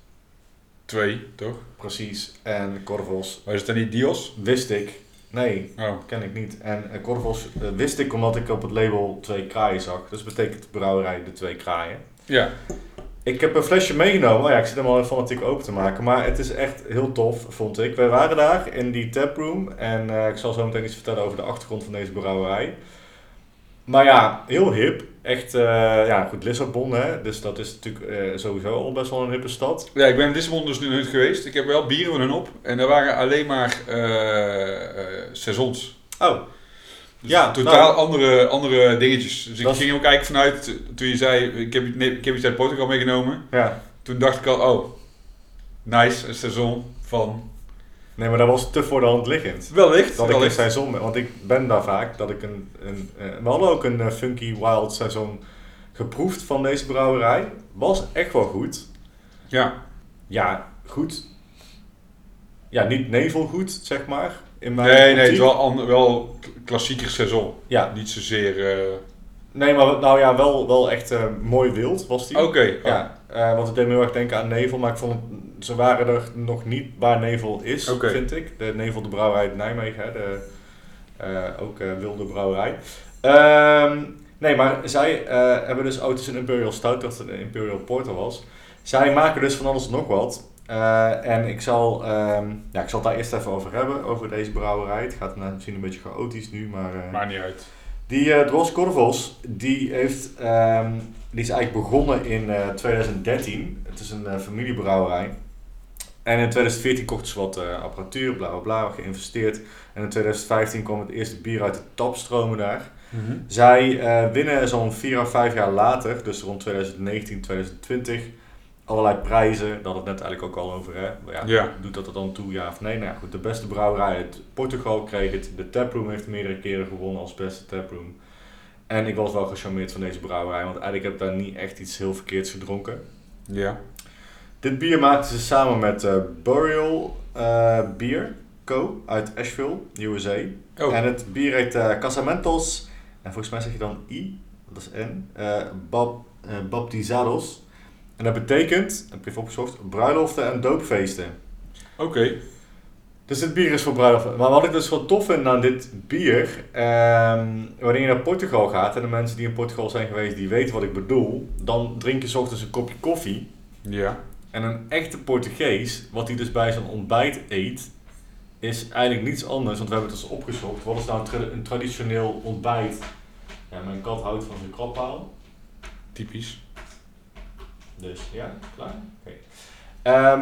Twee, toch? precies, en Corvos Maar is het dan niet Dios? wist ik. Nee, Oh. ken ik niet. En eh, Corvos eh, wist ik omdat ik op het label twee kraaien zag. Dus betekent brouwerij de twee kraaien. Ja. Ik heb een flesje meegenomen. Oh ja, ik zit hem al even fanatiek open te maken. Maar het is echt heel tof, vond ik. Wij waren daar in die taproom. En eh, ik zal zo meteen iets vertellen over de achtergrond van deze brouwerij. Maar ja, heel hip. Echt, eh, ja goed, Lissabon hè. Dus dat is natuurlijk eh, sowieso al best wel een hippe stad. Ja, ik ben in Lissabon dus nu geweest. Ik heb wel bieren van hun op. En er waren alleen maar eh saisons. Oh. Dus Ja, totaal nou- andere, andere dingetjes. Dus ik ging ook eigenlijk vanuit, toen je zei, ik heb, nee, ik heb iets uit Portugal meegenomen. Ja. Toen dacht ik al, oh, nice, een seizoen van... Nee, maar dat was te voor de hand liggend. Wellicht, Dat ik een seizoen, want ik ben daar vaak, dat ik een, een eh, we hadden ook een eh, funky wild seizoen geproefd van deze brouwerij. Was echt wel goed. Ja, Ja, goed. Ja, niet nevelgoed, zeg maar. In mijn nee, nee, het is wel, wel klassieker seizoen. Ja, Niet zozeer... eh, nee, maar nou ja, wel, wel echt eh, mooi wild was die. Oké, oh, Ja, eh, want het deed me heel erg denken aan nevel, maar ik vond het, ze waren er nog niet waar nevel is, vind ik. De nevel, de brouwerij uit Nijmegen, hè, de, eh, ook eh, wilde brouwerij. Ehm, nee, maar zij eh, hebben dus auto's in Imperial Stout, dat het een Imperial Porter was. Zij maken dus van alles en nog wat. Eh, en ik zal, ehm, ja, ik zal het daar eerst even over hebben, over deze brouwerij. Het gaat misschien een beetje chaotisch nu, maar... eh, maakt niet uit. Die uh, Dros Corvos, die, heeft, ehm, die is eigenlijk begonnen in eh, 2013. Het is een eh, familiebrouwerij. En in 2014 kochten ze wat eh, apparatuur, bla bla bla, geïnvesteerd. En in 2015 kwam het eerste bier uit de tapstromen daar. Zij eh, winnen zo'n 4 à 5 jaar later, dus rond 2019, 2020, allerlei prijzen. We het net eigenlijk ook al over. Hè? Ja, Ja. Doet dat er dan toe, ja of nee? Nou ja, goed, de beste brouwerij uit Portugal kreeg het. De taproom heeft meerdere keren gewonnen als beste taproom. En ik was wel gecharmeerd van deze brouwerij, want eigenlijk heb ik daar niet echt iets heel verkeerds gedronken. Ja. Dit bier maakten ze samen met eh, Burial eh Beer Co. uit Asheville, USA. Oh, En het bier heet eh, Casamentos. En volgens mij zeg je dan I, dat is N, eh, baptizados. En dat betekent, heb ik even opgezocht, bruiloften en doopfeesten. oké. Dus dit bier is voor bruiloften. Maar wat ik dus wel tof vind aan dit bier, ehm, wanneer je naar Portugal gaat, en de mensen die in Portugal zijn geweest, die weten wat ik bedoel, dan drink je 's ochtends een kopje koffie. Ja. En een echte Portugees, wat hij dus bij zijn ontbijt eet, is eigenlijk niets anders, want we hebben het dus opgezocht. Wat is nou een, tra- een traditioneel ontbijt? Ja, mijn kat houdt van zijn krabpaal. Typisch. Dus ja, klaar. Oké. Ehm,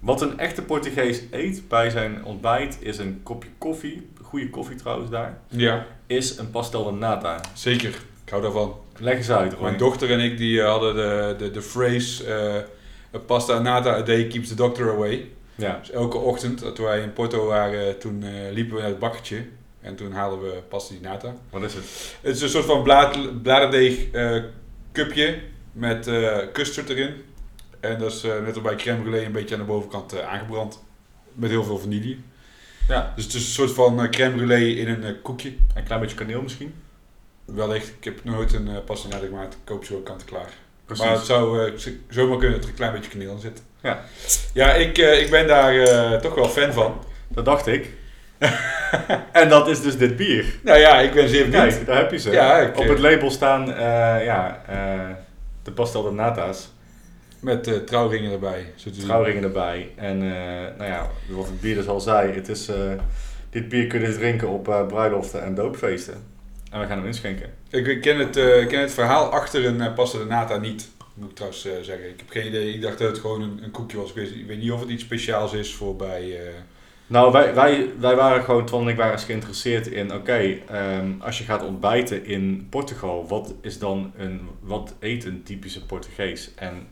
wat een echte Portugees eet bij zijn ontbijt is een kopje koffie, goede koffie trouwens daar, Ja, is een pastel de nata. zeker. Ik hou daarvan. Leg eens uit, Roy. Mijn dochter en ik die eh, hadden de, de, de phrase eh, pasta nata a day keeps the doctor away. Ja, Dus elke ochtend, eh, toen wij in Porto waren, toen eh, liepen we naar het bakkertje. En toen haalden we pasta di nata. wat is het? Het is een soort van blaad, bladerdeeg eh, cupje met eh custard erin. En dat is eh, net als bij crème brûlée een beetje aan de bovenkant eh, aangebrand. Met heel veel vanille. Ja, Dus het is een soort van crème brûlée in een koekje. een klein beetje kaneel misschien? Wellicht, ik heb nooit een uh, pasta nata gemaakt. Ik koop zo kant en klaar. Precies. Maar het zou zomaar kunnen dat er een klein beetje kaneel in zit. Ja. Ja, ik, ik ben daar toch wel fan van. Dat dacht ik. en dat is dus dit bier. Nou ja, ik ben zeer benieuwd. Kijk, daar heb je ze. Ja, ik, Op het label staan ja, de pastel de nata's. Met eh, trouwringen erbij. Trouwringen erbij. En eh, nou ja, wat het bier dus al zei, het is, eh, dit bier kun je dus drinken op bruiloften en doopfeesten. En we gaan hem inschenken. Ik, ik ken, het, ik ken het verhaal achter een uh, pasta de nata niet. Moet ik trouwens zeggen. Ik heb geen idee. Ik dacht dat het gewoon een, een koekje was. Ik weet, ik weet niet of het iets speciaals is voor bij... Nou, wij, wij, wij waren gewoon, Twan en ik waren eens geïnteresseerd in, oké, ehm, als je gaat ontbijten in Portugal, wat is dan een, wat eet een typische Portugees? En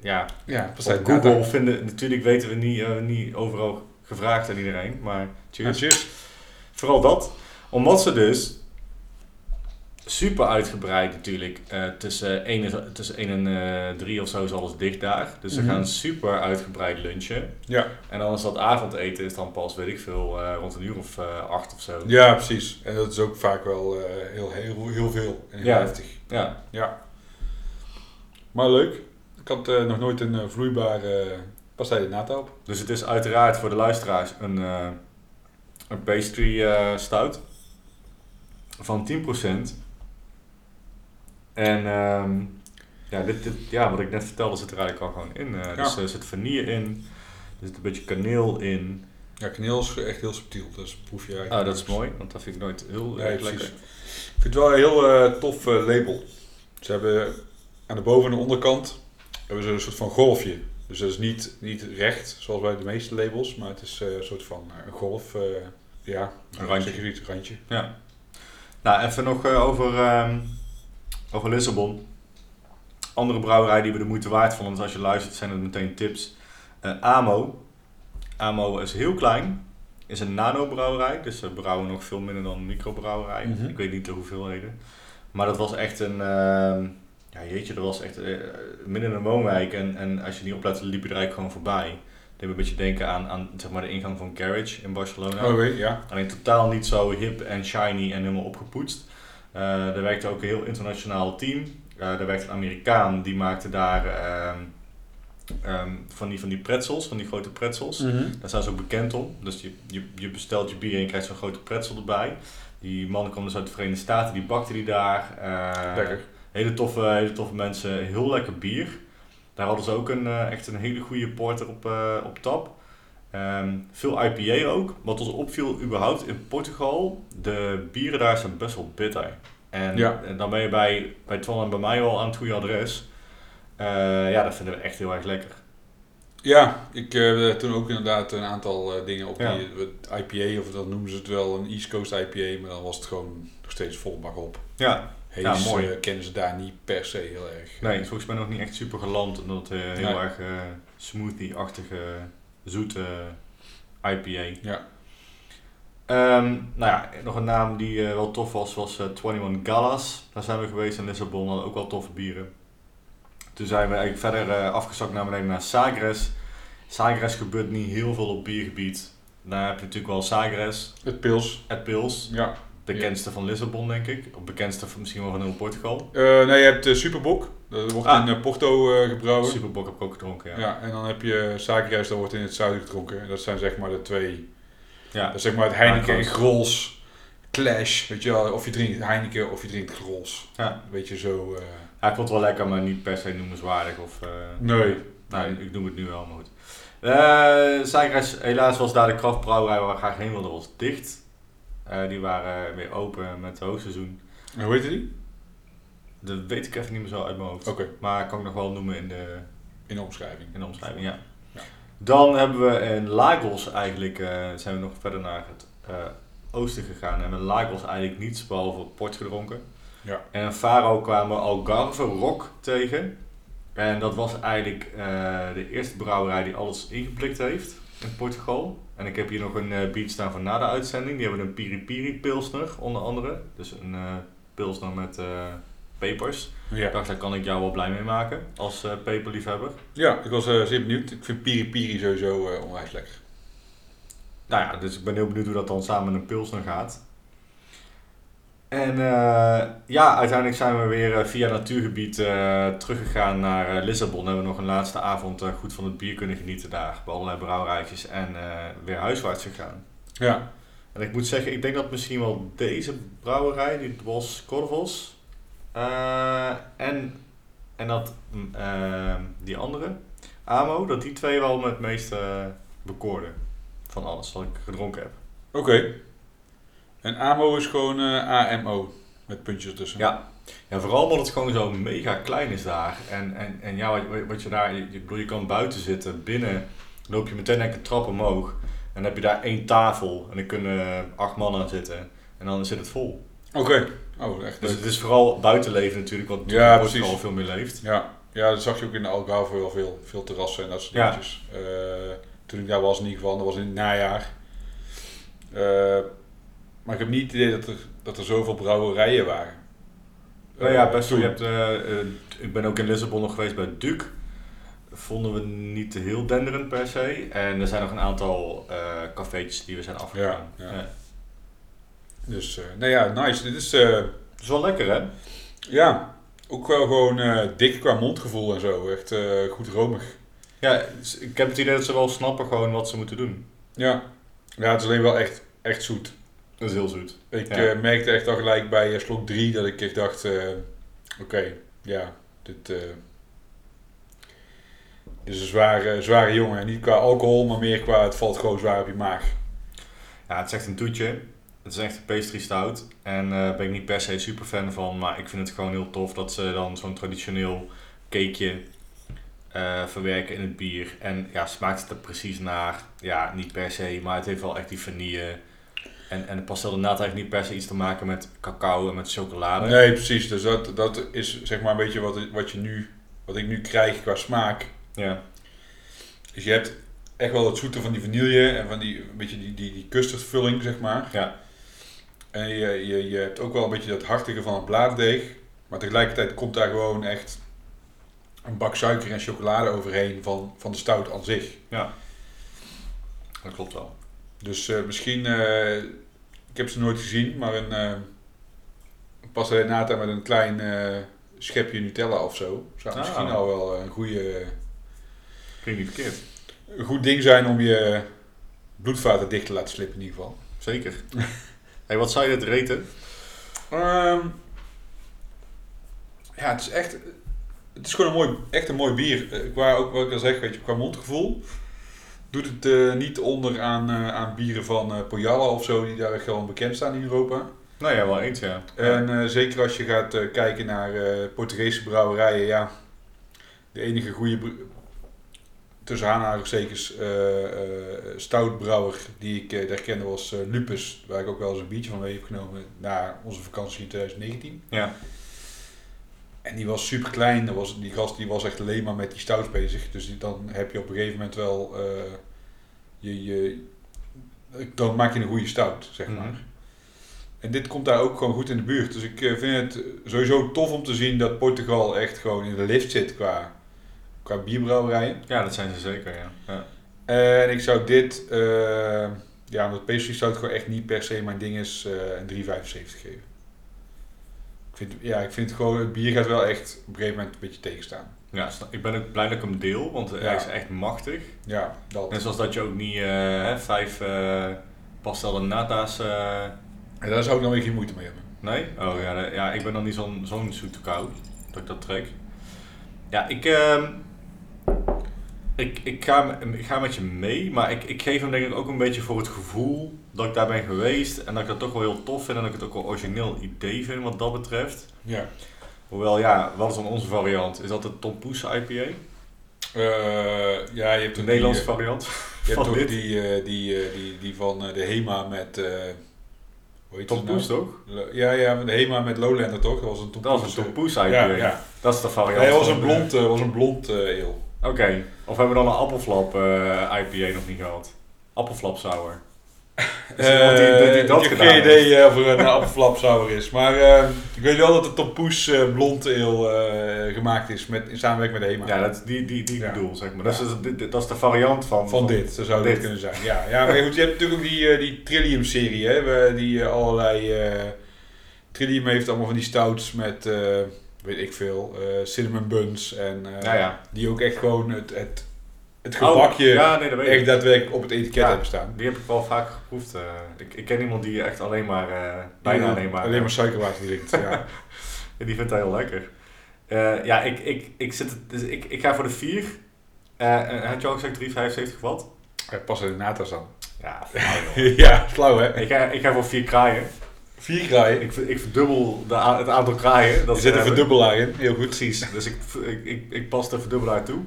ja, ja, op. Google vinden, natuurlijk weten we niet, eh, niet overal gevraagd aan iedereen, maar Ja, cheers. cheers. Vooral dat, omdat ze dus super uitgebreid natuurlijk, eh, tussen 1 en, tussen 1 en 3 of zo is alles dicht daar. Dus ze Mhm. gaan super uitgebreid lunchen. Ja. En dan is dat avondeten is dan pas, weet ik veel, eh, rond een uur of eh, acht of zo. ja, precies. En dat is ook vaak wel eh, heel, heel, heel veel. En heel Ja. heftig. Ja. Ja. Maar leuk. Ik had eh, nog nooit een eh, vloeibare pasta de nata op. Dus het is uiteraard voor de luisteraars een, eh, een pastry eh, stout van 10%. En ehm, ja, dit, dit, ja, wat ik net vertelde zit er eigenlijk al gewoon in. Eh, Dus Ja. er zit vanille in, er zit een beetje kaneel in. Ja, kaneel is echt heel subtiel. Dus proef je eigenlijk. Ah, dat is mooi, want dat vind ik nooit heel precies. lekker. Ik vind het wel een heel eh, tof eh, label. Ze hebben aan de boven- en de onderkant hebben ze een soort van golfje. Dus dat is niet, niet recht, zoals bij de meeste labels, maar het is eh, een soort van eh, een golf. eh, ja, Een randje. Zeg je randje. Ja. Nou, even nog eh, over, ehm, over Lissabon. Andere brouwerij die we de moeite waard vonden, dus als je luistert zijn het meteen tips. Eh, Amo. Amo is heel klein. Is een nano-brouwerij, dus ze brouwen nog veel minder dan een microbrouwerij. Mhm. Ik weet niet de hoeveelheden. Maar dat was echt een... ehm, ja, jeetje, dat was echt eh, midden in een woonwijk. En, en als je niet oplette, liep je er eigenlijk gewoon voorbij. Dat deed me een beetje denken aan, aan zeg maar, de ingang van Garage in Barcelona. Oh, weet ja. Alleen totaal niet zo hip en shiny en helemaal opgepoetst. Eh er werkte ook een heel internationaal team. Eh er werkte een Amerikaan, die maakte daar ehm, ehm, van, die, van die pretzels, van die grote pretzels. Daar zijn ze ook bekend om. Dus je, je, je bestelt je bier en je krijgt zo'n grote pretzel erbij. Die man kwam dus uit de Verenigde Staten, die bakte die daar. Eh, Lekker. Hele toffe, hele toffe mensen, heel lekker bier. Daar hadden ze ook een, eh, echt een hele goede porter op, eh, op tap. Ehm, veel IPA ook. Wat ons opviel überhaupt in Portugal, de bieren daar zijn best wel bitter. En, Ja. en dan ben je bij, bij Twan en bij mij wel aan het goede adres. Eh, ja, dat vinden we echt heel erg lekker. Ja, ik heb eh, toen ook inderdaad een aantal eh, dingen op Ja. die IPA, of dan noemen ze het wel een East Coast IPA, maar dan was het gewoon nog steeds vol bak op. Ja, Hees Ja, mooi. kennen ze daar niet per se heel erg. Nee, volgens mij nog niet echt super geland. Omdat het heel erg smoothie-achtige, zoete IPA. Ja. Ehm, nou ja, nog een naam die eh, wel tof was, was eh 21 Gallas. Daar zijn we geweest in Lissabon, hadden ook wel toffe bieren. Toen zijn we eigenlijk verder eh, afgezakt naar beneden naar Sagres. Sagres gebeurt niet heel veel op biergebied. Daar heb je natuurlijk wel Sagres, Het pils. het Pils. Ja. Bekendste van Lissabon, denk ik. Of bekendste van, misschien wel van heel Portugal. Eh, nee, je hebt de Superbok. Dat wordt Ah. in eh, Porto eh, gebrouwen. Superbok heb ik ook gedronken, ja. Ja. en dan heb je Sagres, dat wordt in het zuiden gedronken. Dat zijn zeg maar de twee. Ja. Dat is zeg maar het Heineken en Grols clash. Weet je wel, of je drinkt Heineken of je drinkt Grols. Ja. Weet je zo. eh, Ja, ik vond het wel lekker, maar niet per se noemenswaardig. Of, eh, nee. Nou, ik noem het nu wel, maar goed. Eh Sagres, helaas was daar de krachtbrouwerij waar we graag heen wilden, was dicht. Eh, die waren weer open met het hoogseizoen. En hoe heet die? Dat weet ik even niet meer zo uit mijn hoofd. Oké, Maar kan ik nog wel noemen in de, in de omschrijving. in de omschrijving, ja. Ja. Dan hebben we in Lagos eigenlijk, eh, zijn we nog verder naar het eh, oosten gegaan. En in Lagos eigenlijk niets behalve port gedronken. Ja. En in Faro kwamen we Algarve Rock tegen. En dat was eigenlijk de eerste brouwerij die alles ingeblikt heeft in Portugal. En ik heb hier nog een eh beat staan van na de uitzending. Die hebben een Piri Piri Pilsner onder andere. Dus een eh Pilsner met eh, pepers. Ik Ja. dacht, daar kan ik jou wel blij mee maken als peperliefhebber. ja, ik was zeer benieuwd. Ik vind Piri Piri sowieso onwijs lekker. Nou ja, dus ik ben heel benieuwd hoe dat dan samen met een Pilsner gaat. En eh, ja, uiteindelijk zijn we weer eh, via natuurgebied eh, teruggegaan naar Lissabon. Hebben we nog een laatste avond goed van het bier kunnen genieten daar. Bij allerlei brouwerijtjes en weer huiswaarts gegaan. Ja. En ik moet zeggen, ik denk dat misschien wel deze brouwerij, die was Corvos. en, en dat, mm, die andere, Amo, dat die twee wel met het meeste bekoorden van alles wat ik gedronken heb. Oké. En AMO is gewoon eh, AMO. Met puntjes ertussen. Ja. ja, vooral omdat het gewoon zo mega klein is daar. En, en, en ja, wat, wat je daar, je, ik bedoel, je kan buiten zitten, binnen loop je meteen een trap omhoog. En dan heb je daar één tafel en dan kunnen acht man aan zitten. En dan zit het vol. Oké. Oh, echt Dus het is vooral buitenleven natuurlijk, wat Ja, Portugal precies. veel meer leeft. Ja. ja, dat zag je ook in de Algarve wel veel. Veel terrassen en dat soort Ja. dingetjes. Eh, toen ik daar was in ieder geval. Dat was in het najaar. Eh, maar ik heb niet het idee dat er, dat er zoveel brouwerijen waren. Nou ja, best wel. toen. Je hebt, eh, eh, ik ben ook in Lissabon nog geweest bij Duke. Vonden we niet te heel denderend per se. En er zijn nog een aantal eh cafeetjes die we zijn afgegaan. Ja, ja. Dus, nou ja, nice. Dit is, Dat is wel lekker hè? ja, ook wel gewoon dik qua mondgevoel en zo. Echt goed romig. Ja, ik heb het idee dat ze wel snappen gewoon wat ze moeten doen. Ja. ja, het is alleen wel echt, echt zoet. Dat is heel zoet. Ik Ja. eh, merkte echt al gelijk bij eh, slok 3 dat ik echt dacht, eh, oké, ja, dit, is een zware, zware jongen. En niet qua alcohol, maar meer qua het valt gewoon zwaar op je maag. Ja, het is echt een toetje. Het is echt een pastry stout. En daar ben ik niet per se super fan van. Maar ik vind het gewoon heel tof dat ze dan zo'n traditioneel cakeje verwerken in het bier. En ja, smaakt het er precies naar? Ja, niet per se. Maar het heeft wel echt die vanille. En, en de pastel de nata heeft niet per se iets te maken met cacao en met chocolade. Nee, precies. Dus dat, dat is zeg maar een beetje wat, wat, je nu, wat ik nu krijg qua smaak. Ja, Dus je hebt echt wel het zoete van die vanille en van die, een beetje die, die, die custardvulling, zeg maar. ja, En je, je, je hebt ook wel een beetje dat hartige van het blaaddeeg. Maar tegelijkertijd komt daar gewoon echt een bak suiker en chocolade overheen van, van de stout aan zich. ja. Dat klopt wel. Dus eh, misschien, eh, ik heb ze nooit gezien, maar een uh, pasta nata met een klein eh, schepje Nutella of zo. Zou Ah. misschien al wel een, goede, Klinkt niet verkeerd. een goed ding zijn om je bloedvaten dicht te laten slippen in ieder geval. Zeker. hey, wat zou je dit reten? Ehm, ja, het is echt. Het is gewoon een mooi, echt een mooi bier. Eh, Qua, ook wat ik al zeg, weet je, qua mondgevoel. Doet het eh, niet onder aan, eh, aan bieren van Pojalla of zo, die daar echt wel bekend staan in Europa. Nou ja, wel eens ja. En zeker als je gaat kijken naar Portugese brouwerijen, ja. De enige goede, tussen aanhalingstekens, stoutbrouwer die ik daar kende was Lupus. Waar ik ook wel eens een biertje van mee heb genomen na onze vakantie in 2019. Ja. En die was super klein. Dat was, die gast die was echt alleen maar met die stouts bezig. Dus die, dan heb je op een gegeven moment wel. eh, je, je, dan maak je een goede stout, zeg maar. Mhm. En dit komt daar ook gewoon goed in de buurt. Dus ik eh, vind het sowieso tof om te zien dat Portugal echt gewoon in de lift zit qua, qua bierbrouwerijen. Ja, dat zijn ze zeker, ja. ja. En ik zou dit, eh, ja, omdat pastry stout gewoon echt niet per se mijn ding is, eh, een 3,75 geven. Vind, ja, ik vind het gewoon, het bier gaat wel echt op een gegeven moment een beetje tegenstaan. Ja, ik ben ook blij dat ik hem deel, want hij Ja. is echt machtig. Ja, dat. Net zoals dat je ook niet eh, hè, vijf eh pastel de nata's... eh, En daar zou ik dan weer geen moeite mee hebben. nee? Oh ja, ja, ik ben dan niet zo'n zo'n zoete kou, dat ik dat trek. Ja, ik... ehm, ik, ik, ga, ik ga met je mee, maar ik, ik geef hem denk ik ook een beetje voor het gevoel dat ik daar ben geweest. En dat ik dat toch wel heel tof vind en dat ik het ook wel origineel idee vind wat dat betreft. Ja. Hoewel, ja, wat is dan onze variant? Is dat de Tom Poes IPA? Eh, ja, je hebt De Nederlandse die, eh, variant? Je hebt dit? die, eh, die, die, die van de HEMA met, hoe heet Tom nou? Toch? Ja, ja, de HEMA met Lowlander toch? Dat was een Tom Dat was een Tom Poes IPA. Ja, ja. Dat is de variant. Nee, het was een blond, was een blond ale. Eh, Oké, of hebben we dan een appelflap eh, IPA nog niet gehad? Appelflap sour. Is iemand die, die, die dat ik heb gedaan geen idee eh, of er een appelflap sour is. Maar eh, ik weet wel dat de Tom Poes eh, blond ale eh, gemaakt is met, in samenwerking met de HEMA. Ja, dat, die, die, die Ja. bedoel, zeg maar. Dat, is, dit- dat is de variant van... Van dit, zo zou dit. kunnen zijn. Ja, ja maar goed, je hebt natuurlijk ook die, eh, die Trillium-serie, hè, die eh, allerlei... eh, Trillium heeft allemaal van die stouts met, eh, weet ik veel, eh, cinnamon buns en eh, Ja, die ook echt gewoon het, het, het gebakje Oh, ja, nee, dat weet ik. echt daadwerkelijk op het etiket Ja. hebben staan. Die heb ik wel vaak geproefd. eh. ik, ik ken iemand die echt alleen maar, bijna alleen maar... Alleen maar suikerwater drinkt, ja. Die vindt hij heel lekker. Ja, ik, ik, ik, zit, dus ik, ik ga voor de 4. Eh had je al gezegd 3,75 watt? Hij past in de natas aan. Ja, flauw, ja, flauw hè. ik, ga, ik ga voor 4 kraaien. Vier kraaien. Ik, ik verdubbel de, het aantal kraaien. Dat Er zit een eh, verdubbelaar in, heel goed. Precies, dus ik, ik, ik, ik pas de verdubbelaar toe.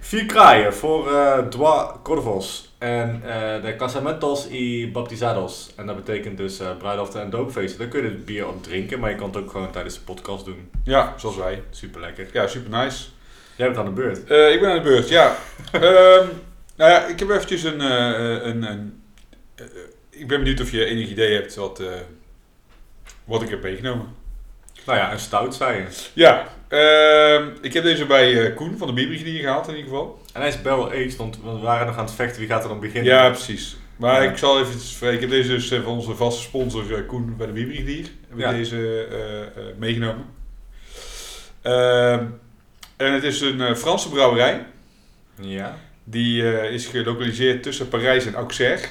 Vier kraaien voor eh Dwa Corvos en eh, de Casamentos y Baptizados. En dat betekent dus eh bruiloften en doopfeesten. Daar kun je het bier op drinken, maar je kan het ook gewoon tijdens de podcast doen. Ja, zoals wij. Super lekker. Ja, super nice. Jij bent aan de beurt. Eh, ik ben aan de beurt, ja. Ehm, nou ja, ik heb eventjes een... eh, een, een eh, ik ben benieuwd of je enig idee hebt wat, eh, wat ik heb meegenomen. Nou ja, een stout zei je. Ja, ehm, ik heb deze bij eh, Koen van de Bierbrigadier gehaald in ieder geval. En hij is barrel aged, want we waren nog aan het vechten. Wie gaat er dan beginnen? Ja, precies. Maar Ja. ik zal even... Ik heb deze dus eh, van onze vaste sponsor eh, Koen bij de Bierbrigadier. Heb ik Ja. deze meegenomen. Ehm, en het is een Franse brouwerij. Ja. Die is gelokaliseerd tussen Parijs en Auxerre.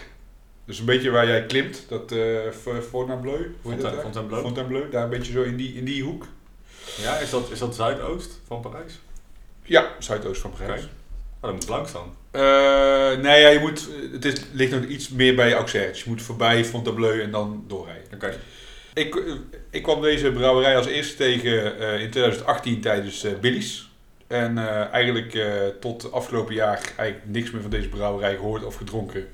Dus een beetje waar jij klimt, dat eh F- Fontainebleau. Fontainebleau. Fontainebleau, daar een beetje zo in die, in die hoek. Ja, is dat, is dat zuidoost van Parijs? Ja, zuidoost van Parijs. Oké. Oh, dat moet langs dan. Eh, nee, ja, je moet, het is, ligt nog iets meer bij Auxerre. Dus je moet voorbij Fontainebleau en dan doorrijden. Oké. Ik, eh, ik kwam deze brouwerij als eerste tegen eh, in 2018 tijdens eh Billy's. En eh, eigenlijk eh, tot afgelopen jaar eigenlijk niks meer van deze brouwerij gehoord of gedronken.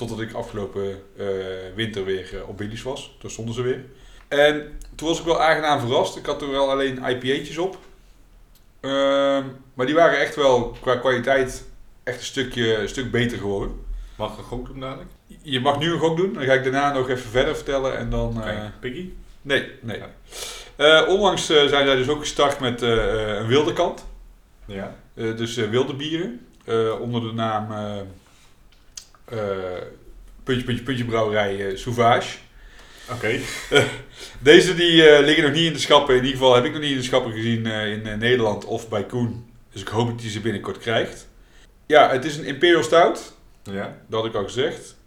Totdat ik afgelopen eh, winter weer eh, op Billy's was. Toen stonden ze weer. En toen was ik wel aangenaam verrast. Ik had er wel alleen IPA'tjes op. Ehm, maar die waren echt wel qua kwaliteit echt een stukje een stuk beter geworden. Mag ik een gok doen dadelijk? Je mag nu een gok doen. Dan ga ik daarna nog even verder vertellen. En dan... Oké. eh, Piggy? Nee, nee. Onlangs zijn zij dus ook gestart met een wilde kant. Ja. Dus wilde bieren. Onder de naam Puntje Puntje Puntje Brouwerij eh, Sauvage. Oké. Deze die eh, liggen nog niet in de schappen. In ieder geval heb ik nog niet in de schappen gezien eh, in eh, Nederland of bij Koen. Dus ik hoop dat hij ze binnenkort krijgt. Ja, het is een Imperial Stout. Ja. Dat had ik al gezegd.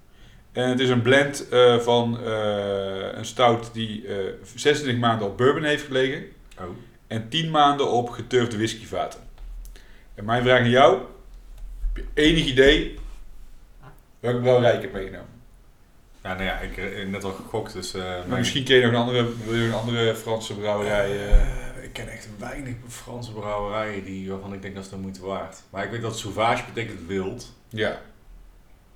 En het is een blend eh, van eh, een stout die eh 26 maanden op bourbon heeft gelegen. Oh. En 10 maanden op geturfde whiskyvaten. En mijn vraag aan jou. Heb je enig idee welke brouwerij ik heb meegenomen? Ja, nou ja, ik heb net al gegokt, dus... eh, mijn- misschien ken je nog een andere, wil je een andere Franse brouwerij. eh. Eh, ik ken echt weinig Franse brouwerijen die, waarvan ik denk dat ze de moeite waard. Maar ik weet dat sauvage betekent wild. ja.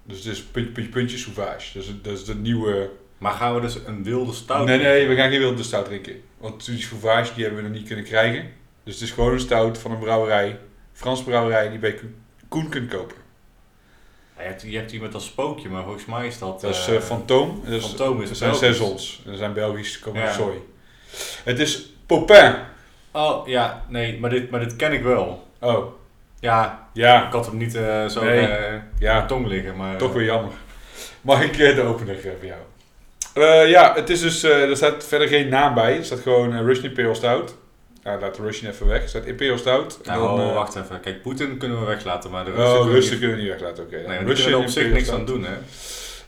Dus het is puntje, puntje, puntje, Sauvage. Dus dat is de nieuwe Maar gaan we dus een wilde stout Nee, nee, we gaan geen wilde stout drinken. Want die Sauvage die hebben we nog niet kunnen krijgen. Dus het is gewoon een stout van een brouwerij, Frans brouwerij, die bij Ko- Koen kunt kopen. Je, hebt, je hebt met dat spookje, maar volgens mij is dat... Dat is eh Fantoom. Dat is, Fantoom is dat zijn. Saisons. Dat zijn Belgisch, komen Ja. sooi. Het is Popin. Oh, ja, nee, maar dit, maar dit ken ik wel. Oh, Ja, ja, ik had hem niet eh, zo Nee. ja. tong liggen, maar... Toch weer jammer. Mag ik de opener voor jou? Ja, het is dus, er staat verder geen naam bij. Er staat gewoon Russian Imperial Stout. Ja, laat de Russian even weg. Staat Imperial Stout. En Nou, dan, eh, wacht even. Kijk, Poetin kunnen we weglaten, maar de Russen Oh, kunnen Russen niet- kunnen we niet weglaten, oké. Nee, dan want die kunnen op zich niks aan doen, hè.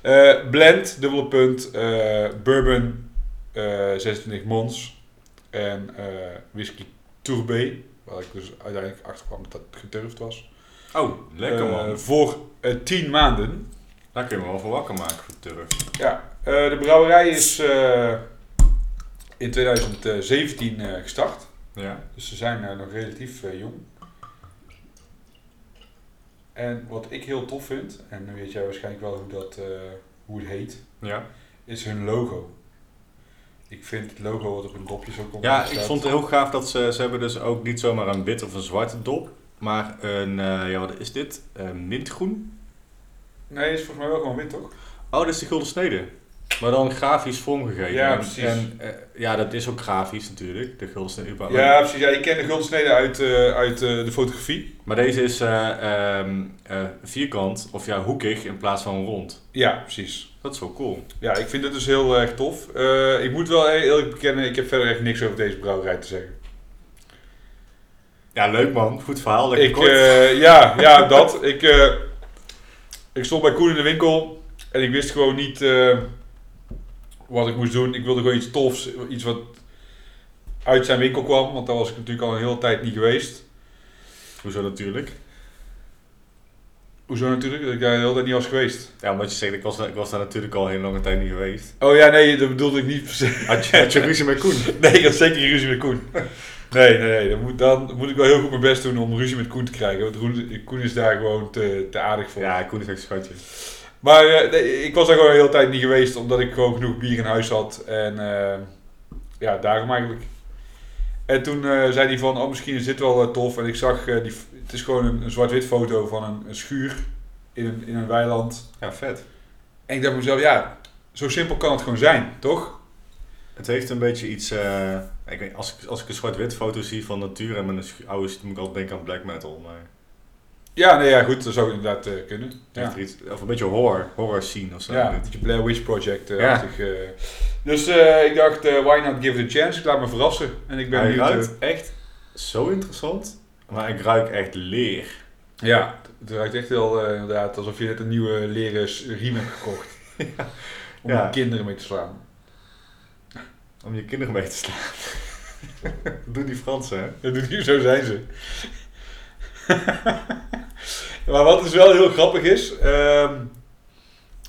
Eh, blend, dubbele punt, eh, bourbon, eh 26 mons en whisky Tourbé. Waar ik dus uiteindelijk achter kwam dat dat geturfd was. Oh, lekker man. voor eh 10 maanden. Daar kun je me wel voor wakker maken voor turf. Ja, de brouwerij is in 2017 eh, gestart. Ja. Dus ze zijn nog relatief eh, jong. En wat ik heel tof vind, en dan weet jij waarschijnlijk wel hoe, dat, eh, hoe het heet, Ja. is hun logo. Ik vind het logo wat op hun dopje zo komt. Ja, ik vond het heel gaaf dat ze, ze hebben dus ook niet zomaar een wit of een zwarte dop, maar een, eh, ja wat is dit? Mintgroen? Nee, is volgens mij wel gewoon wit, toch? Oh, dat is de gulden snede. Maar dan grafisch vormgegeven. Ja, precies. En, eh, ja, dat is ook grafisch natuurlijk, de gulden snede. überhaupt. Ja, precies. Ja, ik ken de guldsnede uit, eh, uit eh, de fotografie. Maar deze is eh, ehm, eh, vierkant, of ja, hoekig in plaats van rond. Ja, precies. Dat is wel cool. Ja, ik vind het dus heel erg tof. Ik moet wel eerlijk bekennen, ik heb verder echt niks over deze brouwerij te zeggen. Ja, leuk man. Goed verhaal. Lekker Ik, kort. ja, ja, dat. Ik, ik stond bij Koen in de winkel en ik wist gewoon niet wat ik moest doen. Ik wilde gewoon iets tofs, iets wat uit zijn winkel kwam, want daar was ik natuurlijk al een hele tijd niet geweest. Hoezo natuurlijk? Hoezo natuurlijk? Dat ik daar de hele tijd niet was geweest. Ja, omdat je zegt, ik was, daar- ik was daar natuurlijk al een hele lange tijd niet geweest. Oh ja, nee, dat bedoelde ik niet. Had je, had je ruzie met Koen? Nee, ik had zeker ruzie met Koen. Nee, nee, nee. Dan moet, dan moet ik wel heel goed mijn best doen om ruzie met Koen te krijgen. Want Koen, Koen is daar gewoon te, te aardig voor. Ja, Koen is echt een schatje. Maar eh, nee, ik was daar gewoon de hele tijd niet geweest, omdat ik gewoon genoeg bier in huis had. En eh, ja, daarom eigenlijk. En toen eh, zei hij van, oh misschien is dit wel tof. En ik zag, die, het is gewoon een, een zwart-wit foto van een, een schuur in een, in een weiland. Ja, vet. En ik dacht mezelf, ja, zo simpel kan het gewoon zijn, toch? Het heeft een beetje iets... ik weet, als, ik, als ik een zwart-wit foto zie van natuur en schu- oude... dan moet ik altijd denken aan black metal. Maar Ja, nee, ja, goed, dat zou inderdaad eh, kunnen. Ja. iets, of een beetje horror, horror scene of zo. Ja, een beetje Blair Witch Project. eh, Ja. achtig, eh. Dus eh, ik dacht, eh, why not give it a chance? Ik laat me verrassen. En ik ben Hij ruikt echt zo interessant. Maar ik ruik echt leer. ja, het ruikt echt wel eh, inderdaad alsof je net een nieuwe leren riem hebt gekocht. Om Ja. je kinderen mee te slaan. Om je kinderen mee te slaan. Dat doen die Fransen, hè? Dat doet hier, zo zijn ze. maar wat dus wel heel grappig is. ehm,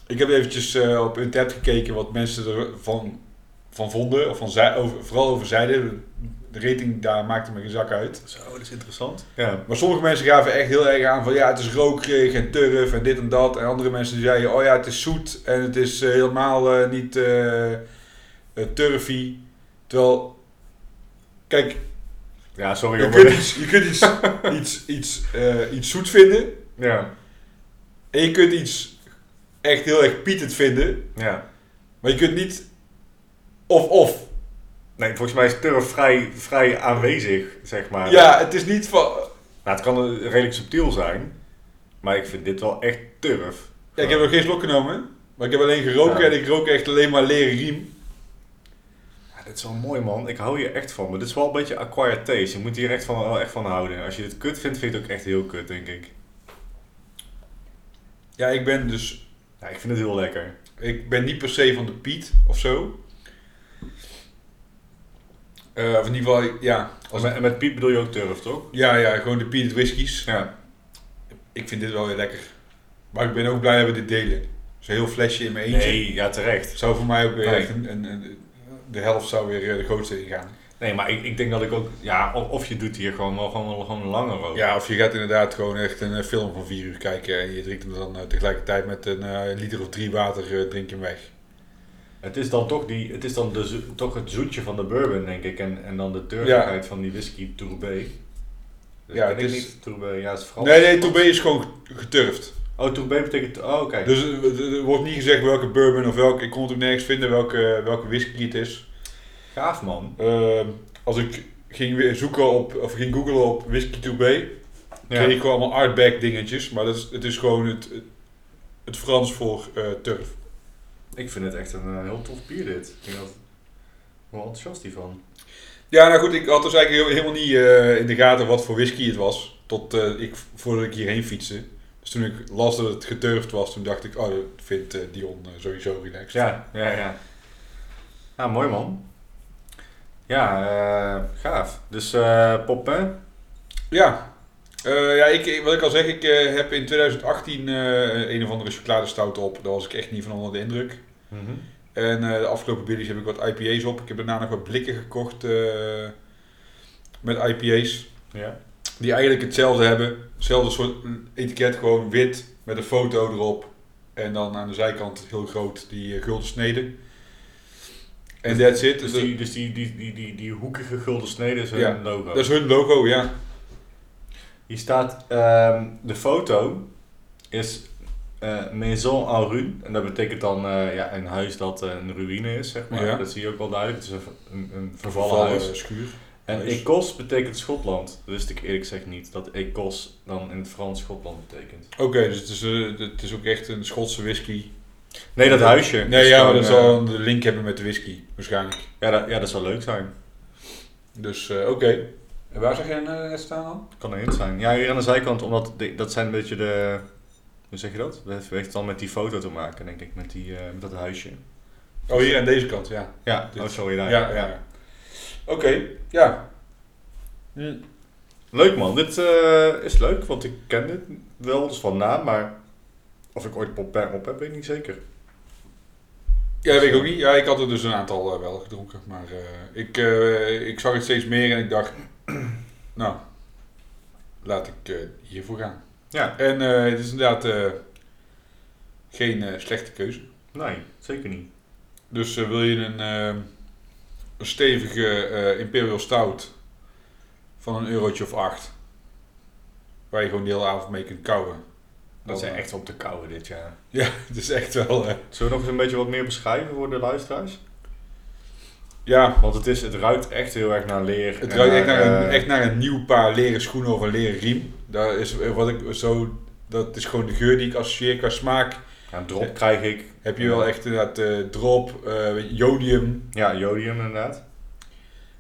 ik heb eventjes eh, op internet gekeken wat mensen ervan van vonden. Of van zei, over, vooral over zeiden. De rating daar maakte me geen zak uit. Zo, dat is interessant. Ja. Maar sommige mensen gaven echt heel erg aan van ja, het is rokerig en turf en dit en dat. En andere mensen zeiden, oh ja, het is zoet en het is eh, helemaal eh, niet turfy. Terwijl, kijk, Ja, sorry je hoor. kunt maar- iets, je kunt iets, iets, iets, eh, iets zoet vinden Ja. en je kunt iets echt heel erg pietend vinden. Ja. Maar je kunt niet of-of. Nee, volgens mij is turf vrij, vrij aanwezig, zeg maar. Ja, het is niet van... Nou, het kan redelijk subtiel zijn. Maar ik vind dit wel echt turf. Ja, ik heb nog geen slok genomen, maar ik heb alleen geroken Ja. en ik rook echt alleen maar leren riem. Ja, dit is wel mooi, man. Ik hou hier echt van. Maar dit is wel een beetje acquired taste. Je moet hier echt van, wel echt van houden. Als je dit kut vindt, vind je het ook echt heel kut, denk ik. Ja, ik ben dus Ja, ik vind het heel lekker. Ik ben niet per se van de Piet of zo. Eh, of in ieder geval, ja. Als, Met, met Piet bedoel je ook turf, toch? ja, ja, gewoon de Piet whiskies. Ja. Ik vind dit wel heel lekker. Maar ik ben ook blij dat we dit delen. Zo'n heel flesje in mijn eentje. Nee, ja, terecht. Zou voor mij ook weer Nee. echt een, een, een- De helft zou weer eh, de grootste ingaan. Nee, maar ik, ik denk dat ik ook... Ja, of, of je doet hier gewoon wel gewoon, gewoon een lange rook. Ja, of je gaat inderdaad gewoon echt een eh, film van vier uur kijken. En je drinkt hem dan eh, tegelijkertijd met een eh, liter of drie water eh, drink je hem weg. Het is dan toch, die, het, is dan de, toch het zoetje van de bourbon, denk ik. En, en dan de turfigheid van die whisky Tourbé. Dus Ja, het is- niet Tourbé, ja, het is Frans. Nee, nee, Tourbé is gewoon geturfd. Oh, Tourbé betekent... Oh, oké. Dus er wordt niet gezegd welke bourbon of welke... Ik kon het ook nergens vinden welke, welke whisky het is. Gaaf, man. Ehm, als ik ging weer zoeken op... Of ging googlen op whisky Tourbé... kreeg ik gewoon allemaal artback dingetjes. Maar dat is, het is gewoon het, het, Frans voor eh, turf. Ik vind het echt een eh, heel tof bier, dit. Ik ben wel enthousiast hiervan. Ja, nou goed, ik had dus eigenlijk heel- helemaal niet eh, in de gaten wat voor whisky het was. Tot ik, voordat ik hierheen fietste. Dus toen ik las dat het geturfd was, toen dacht ik, oh, dat vindt Dion sowieso relaxed. Ja, ja, ja. Ja, mooi man. Ja, eh, gaaf. Dus eh Popin. Ja, Eh, ja ik, wat ik al zeg, ik heb in 2018 eh, een of andere chocoladestout op. Daar was ik echt niet van onder de indruk. En eh, de afgelopen billies heb ik wat IPA's op. Ik heb daarna nog wat blikken gekocht met IPA's. Ja. Die eigenlijk hetzelfde hebben. Hetzelfde soort etiket, gewoon wit met een foto erop. En dan aan de zijkant heel groot die gulden snede. En that's it. Dus Dus die, dus die, die, die, die, die hoekige gulden snede is hun Ja, logo. dat is hun logo, ja. Hier staat, ehm, de foto is eh, Maison en Rune. En dat betekent dan eh, ja, een huis dat eh, een ruïne is, zeg maar. Ja. Dat zie je ook wel duidelijk. Het is een, een, een vervallen Vervallen huis. schuur. En. Ecos betekent Schotland. Dat wist ik eerlijk gezegd niet. Dat Ecos dan in het Frans Schotland betekent. Oké, dus het is, het is ook echt een Schotse whisky. Nee, dat huisje. Nee, ja, maar dat eh, zal een link hebben met de whisky, waarschijnlijk. ja, dat, ja, dat zou leuk zijn. Dus eh, oké. En waar zag jij net staan dan? Kan erin zijn. Ja, hier aan de zijkant, omdat de- dat zijn een beetje de... Hoe zeg je dat? Dat heeft dan met die foto te maken, denk ik. Met, die, eh, met dat huisje. Oh, hier aan deze kant, ja. Ja, oh, sorry, daar. Ja, ja. Oké, ja. Hm. Leuk man, dit eh, is leuk, want ik ken dit wel, dus van naam, maar of ik ooit Popin op heb, weet ik niet zeker. Ja, dat weet ik ook niet. Ja, ik had er dus een aantal eh, wel gedronken. Maar eh, ik, eh, ik zag het steeds meer en ik dacht, nou, laat ik hiervoor gaan. Ja, En het is inderdaad geen slechte keuze. nee, zeker niet. Dus wil je een, een stevige Imperial Stout van een eurotje of acht, waar je gewoon de hele avond mee kunt kouwen. Dat zijn eh, echt op te kouwen dit jaar. Ja, het is echt wel... eh, Zullen we nog eens een beetje wat meer beschrijven voor de luisteraars? ja, Want het, is, het ruikt echt heel erg naar leer. Het ruikt echt naar een, eh, echt naar een nieuw paar leren schoenen of een leren riem. Dat is eh, wat ik zo. Dat is gewoon de geur die ik associeer qua smaak. Ja, een drop krijg ik. Heb je wel echt inderdaad eh, drop, eh, jodium, Ja, jodium inderdaad.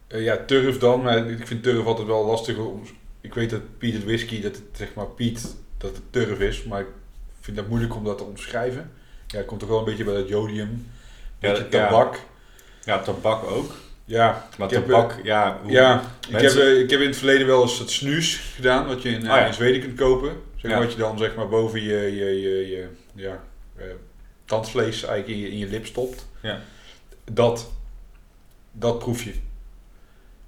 eh, ja turf dan. Maar ik vind turf altijd wel lastig. Om, ik weet dat Piet het whisky, dat het zeg maar Piet, dat het turf is. Maar ik vind dat moeilijk om dat te omschrijven. Ja, het komt toch wel een beetje bij dat jodium. Ja, Beetje ja. tabak. Ja, tabak ook. Ja, Maar Ik heb, tabak, ja. hoe- ja ik, heb, eh, ik heb in het verleden wel eens het snuus gedaan, wat je in, eh, Oh ja. in Zweden kunt kopen. Zeg maar. Wat je dan zeg maar boven je, je, je, je ja, eh, tandvlees eigenlijk in je, in je lip stopt. Ja. Dat, dat proef je.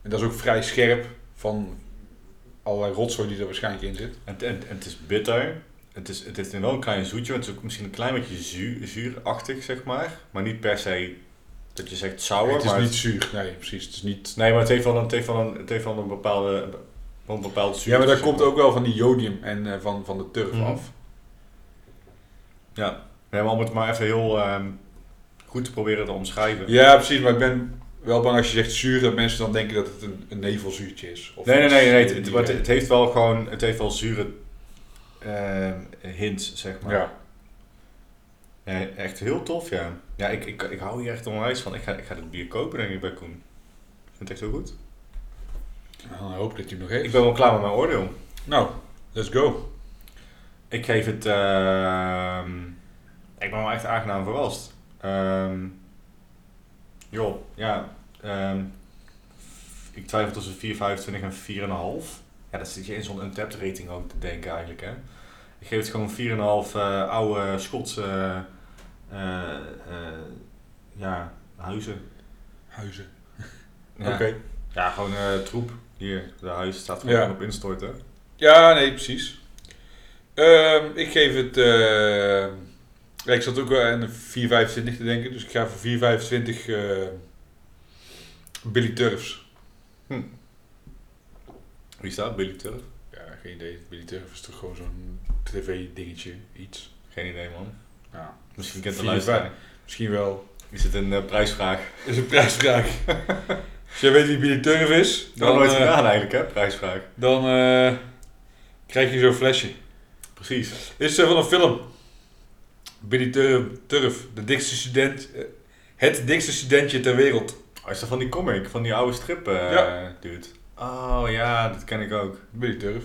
En dat is ook vrij scherp van allerlei rotzooi die er waarschijnlijk in zit. En, en, en het is bitter. Het, is, het heeft wel een klein zoetje, want het is ook misschien een klein beetje zuur, zuurachtig, zeg maar. Maar niet per se dat je zegt sour. het is maar niet zuur, nee precies. Het is niet... Nee, maar het heeft wel een, het heeft wel een, het heeft wel een bepaalde, een bepaald zuur. Ja, maar dat komt ook wel van die jodium en eh, van, van de turf Mhm. af. Ja, nee, maar om het maar even heel ehm, goed te proberen te omschrijven. Ja, precies. Maar ik ben wel bang als je zegt zuur, dat mensen dan denken dat het een, een nevelzuurtje is. Of Nee, nee, nee, nee in het, het, die het, heeft wel gewoon, het heeft wel zure ehm, hints, zeg maar. Ja. Echt heel tof, ja. Ja, ik, ik, ik hou hier echt onwijs van. Ik ga, ik ga dit bier kopen, denk ik, bij Koen. Ik vind het echt heel goed. Dan hoop ik dat hij nog heeft. Ik ben wel klaar met mijn oordeel. Nou, let's go. Ik geef het... ehm, ik ben wel echt aangenaam verrast. Ehm joh, ja. ehm, ik twijfel tussen 4,25 en 4,5. Ja, dat zit je in zo'n untapped rating ook te denken eigenlijk, hè. Ik geef het gewoon 4,5 eh oude Schotse... eh, eh, ja, huizen. Huizen. Ja. Oké. Ja, gewoon troep. Hier, de huis staat gewoon Ja. op instorten. Ja, nee, precies. Ehm, ik geef het... Ja, ik zat ook wel aan 4,25 te denken, dus ik ga voor 4,25 eh Billy Turfs. Wie staat? Billy Turf? Ja, geen idee. Billy Turf is toch gewoon zo'n tv-dingetje, iets. Geen idee man. Ja, Misschien kent de luisteraar. misschien wel. Is het een eh, prijsvraag? is een prijsvraag. Als jij weet wie Billy Turf is, Dan dan, nooit eh, gedaan eigenlijk hè, prijsvraag. dan krijg je zo'n flesje. Precies. Is eh, van een film. Billy Turf, de dikste student, eh, het dikste studentje ter wereld. Oh, is dat van die comic, van die oude strip Ja. dude? Oh ja, dat ken ik ook. Billy Turf,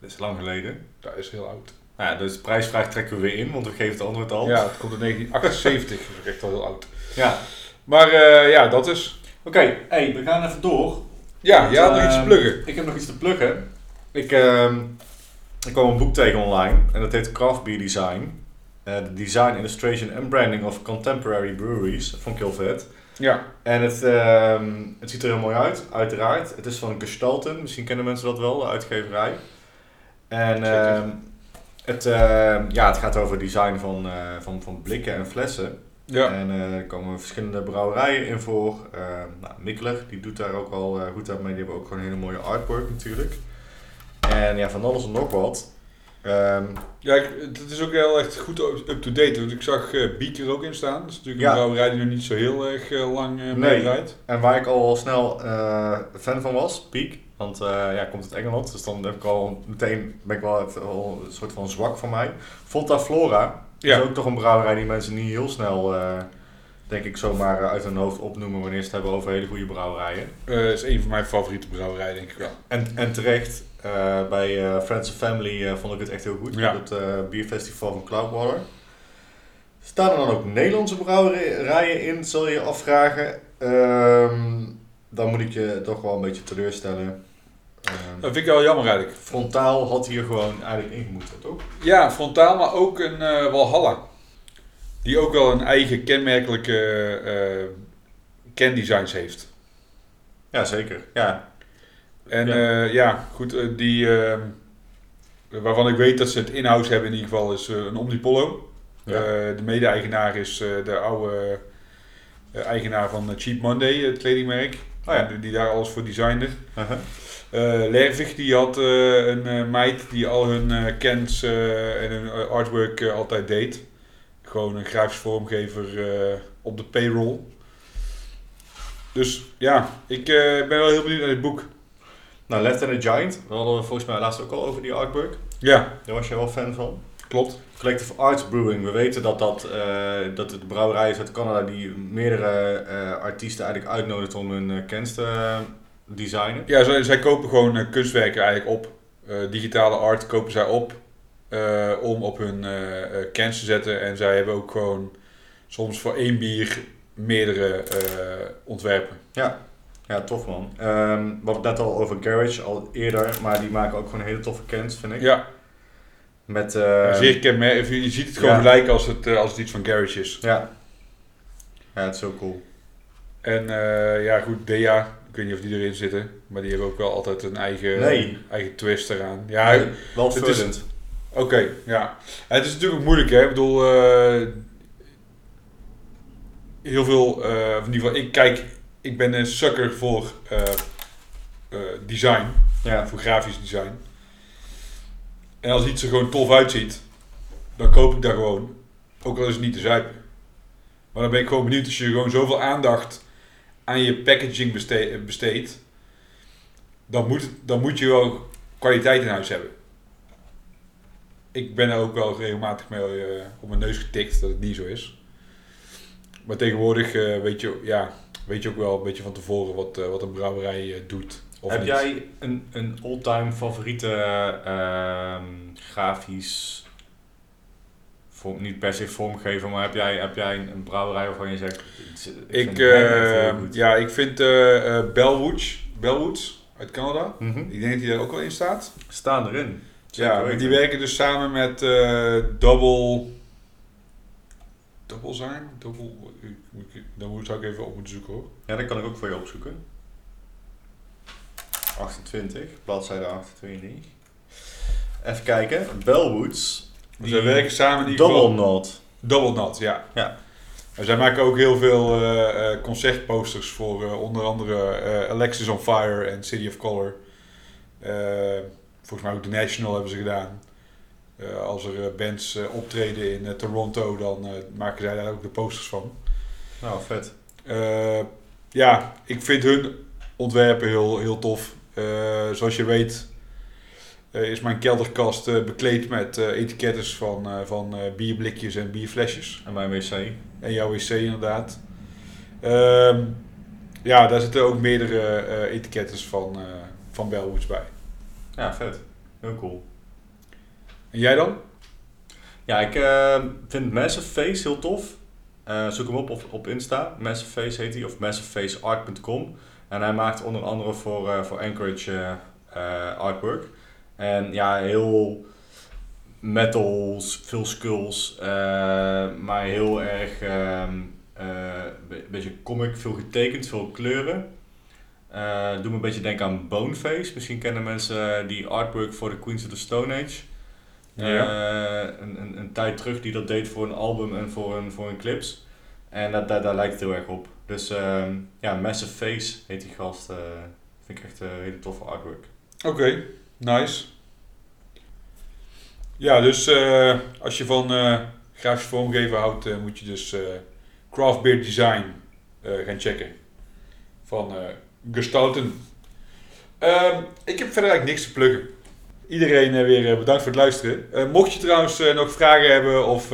Dat is lang geleden. dat is heel oud. Nou ja, dus de prijsvraag trekken we weer in, want we geven het antwoord al. Ja, het komt in 1978, dat is echt wel heel oud. Ja. Maar eh, ja, dat is. Oké, hey, we gaan even door. Ja, Want, had nog iets te pluggen. Ik heb nog iets te pluggen. Ik, ehm, ik kwam een boek tegen online en dat heet Craft Beer Design. Eh, The Design, Illustration and Branding of Contemporary Breweries. Vond ik heel vet. Ja, En het, ehm, het ziet er heel mooi uit, uiteraard. Het is van Gestalten, misschien kennen mensen dat wel, de uitgeverij. En ehm, het, ehm, ja, het gaat over design van, eh, van, van blikken en flessen. ja. En eh, er komen verschillende brouwerijen in voor. Uh, nou, Mikkeler, die doet daar ook al goed aan mee. Die hebben ook gewoon een hele mooie artwork natuurlijk. En ja, van alles en nog wat. Ehm, Ja, ik, het is ook heel echt goed up-to-date. Want ik zag Biek er ook in staan. Dat is natuurlijk Ja. een brouwerij die nog niet zo heel erg eh, lang eh Nee. meedraait. en waar ik al snel fan van was, Peak. Want ja, komt uit Engeland. Dus dan heb ik al meteen, ben ik wel, het- een soort van zwak van mij. Fonta Flora. Ja. is ook toch een brouwerij die mensen niet heel snel, denk ik, zomaar uit hun hoofd opnoemen wanneer ze het hebben over hele goede brouwerijen. Eh is een van mijn favoriete brouwerijen, denk ik wel. En, en terecht, eh, bij eh, Friends and Family eh, vond ik het echt heel goed. Ja. Op het bierfestival van Cloudwater. Staan er dan ook Nederlandse brouwerijen in, zal je je afvragen. Ehm, dan moet ik je toch wel een beetje teleurstellen. Ehm, Dat vind ik wel jammer eigenlijk. Frontaal had hier gewoon eigenlijk ingemoeten, toch? Ja, frontaal, maar ook een Walhalla. Die ook wel een eigen kenmerkelijke kendesigns heeft. Ja, zeker. Ja, En Ja. ja, ja goed, eh, die, eh, waarvan ik weet dat ze het in-house hebben in ieder geval, is eh, een Omnipollo. Ja. Eh, de mede-eigenaar is eh, de oude eh, eigenaar van eh, Cheap Monday, het kledingmerk. Oh ja. Die, die daar alles voor designde. uh-huh. Eh Lervig die had eh, een eh, meid die al hun eh cans eh, en hun eh, artwork eh, altijd deed. Gewoon een grafisch vormgever eh, op de payroll. Dus ja, ik eh, ben wel heel benieuwd naar dit boek. Nou, Left and a Giant. We hadden volgens mij laatst ook al over die artwork. Ja, Daar was je wel fan van. klopt. Collective Arts Brewing. We weten dat, dat, eh, dat het de brouwerij is uit Canada die meerdere eh, artiesten eigenlijk uitnodigt om hun cans te designen. Ja, zij, zij kopen gewoon kunstwerken eigenlijk op. Digitale art kopen zij op om op hun cans te zetten. En zij hebben ook gewoon soms voor één bier meerdere ontwerpen. Ja, ja tof man. Ehm we hadden het net al over Garage, al eerder, maar die maken ook gewoon hele toffe cans, vind ik. Ja, Met, eh, zeer kenmerkend. Je ziet het gewoon ja. gelijk als het, eh, als het iets van Garage is. Ja. Ja, het is zo cool. En eh, ja, goed, Dea. Ik weet niet of die erin zitten, maar die hebben ook wel altijd een eigen, Nee. eigen twist eraan. Ja, Wel vullend. Oké, ja. En Het is natuurlijk ook moeilijk, hè. Ik bedoel, eh, heel veel, in ieder geval, ik kijk, ik ben een sucker voor eh, eh, design, Ja. voor grafisch design. En als iets er gewoon tof uitziet, dan koop ik dat gewoon, ook al is het niet te zuipen. Maar dan ben ik gewoon benieuwd als je gewoon zoveel aandacht aan je packaging beste- besteedt, dan moet, het- dan moet je wel kwaliteit in huis hebben ik ben er ook wel regelmatig mee eh, op mijn neus getikt dat het niet zo is. Maar tegenwoordig weet, je, ja, weet je ook wel een beetje van tevoren wat, eh, wat een brouwerij eh, doet. Of Heb niet. jij een, een all-time favoriete ehm, grafisch, vorm, niet per se vormgever, maar heb jij, heb jij een, brouwerij waarvan je zegt, ik, Ik, eh, goed. ja, ik vind eh, Bellwoods, Bellwoods uit Canada. Mhm. Ik denk dat die daar ook wel in staat. Staan erin. Ja, maar die werken dus samen met eh Double. Double zijn? Double. Ik- moet ik- Dan moet zou ik even op moeten zoeken hoor. Ja, dat kan ik ook voor je opzoeken. 28, bladzijde 28. Even kijken, Bellwoods. Maar zij werken samen in ieder Double geval. Knot. Double Knot, ja. Ja. En zij maken ook heel veel eh, eh, concertposters voor eh, onder andere Alexis on Fire en City of Color. Volgens mij ook The National hebben ze gedaan. Als er bands optreden in Toronto, dan maken zij daar ook de posters van. Nou, vet. Eh, ja, ik vind hun ontwerpen heel, heel tof. Eh, zoals je weet eh, is mijn kelderkast bekleed met etiketten van, van bierblikjes en bierflesjes. En mijn wc. En jouw wc inderdaad. Ehm, ja, daar zitten ook meerdere etiketten van, van Bellwoods bij. Ja, vet. Heel cool. En jij dan? Ja, ik vind Massive Face heel tof. Eh, zoek hem op op, Insta. Massive Face heet hij, of massivefaceart.com. En hij maakt onder andere voor, eh, voor Anchorage eh, artwork. En ja, heel metals, veel skulls, maar heel erg be- beetje comic, veel getekend, veel kleuren. Doe me een beetje denken aan Boneface. Misschien kennen mensen die artwork voor de Queens of the Stone Age. Ja. Eh, een, een, een tijd terug die dat deed voor een album en voor een, voor een clips. En dat, daar, daar lijkt het heel erg op. Dus ehm, ja, Massive Face heet die gast. eh, vind ik echt een hele toffe artwork. Oké, nice. Ja, dus eh, als je van eh grafisch vormgeven houdt, eh, moet je dus eh Craft Beer Design eh, gaan checken. Van eh Gestalten. Ehm, ik heb verder eigenlijk niks te pluggen. Iedereen eh, weer eh, bedankt voor het luisteren. Eh, mocht je trouwens nog vragen hebben of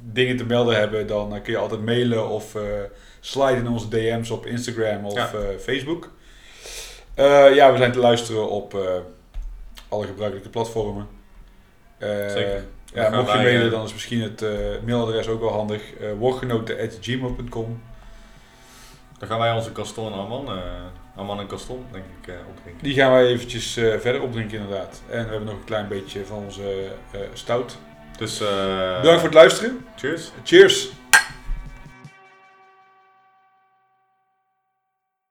dingen te melden hebben, dan kun je altijd mailen of sliden in onze DM's op Instagram of Ja. Facebook. Ja, we zijn te luisteren op alle gebruikelijke platformen. Zeker. Ja, mocht je mailen, dan is misschien het mailadres ook wel handig. Uh, Dan gaan wij onze Gaston Arman, eh Arman en Gaston, denk ik, eh, opdrinken. Die gaan wij eventjes eh, verder opdrinken inderdaad. En we hebben nog een klein beetje van onze eh, stout. Dus Bedankt voor het luisteren. cheers. Cheers!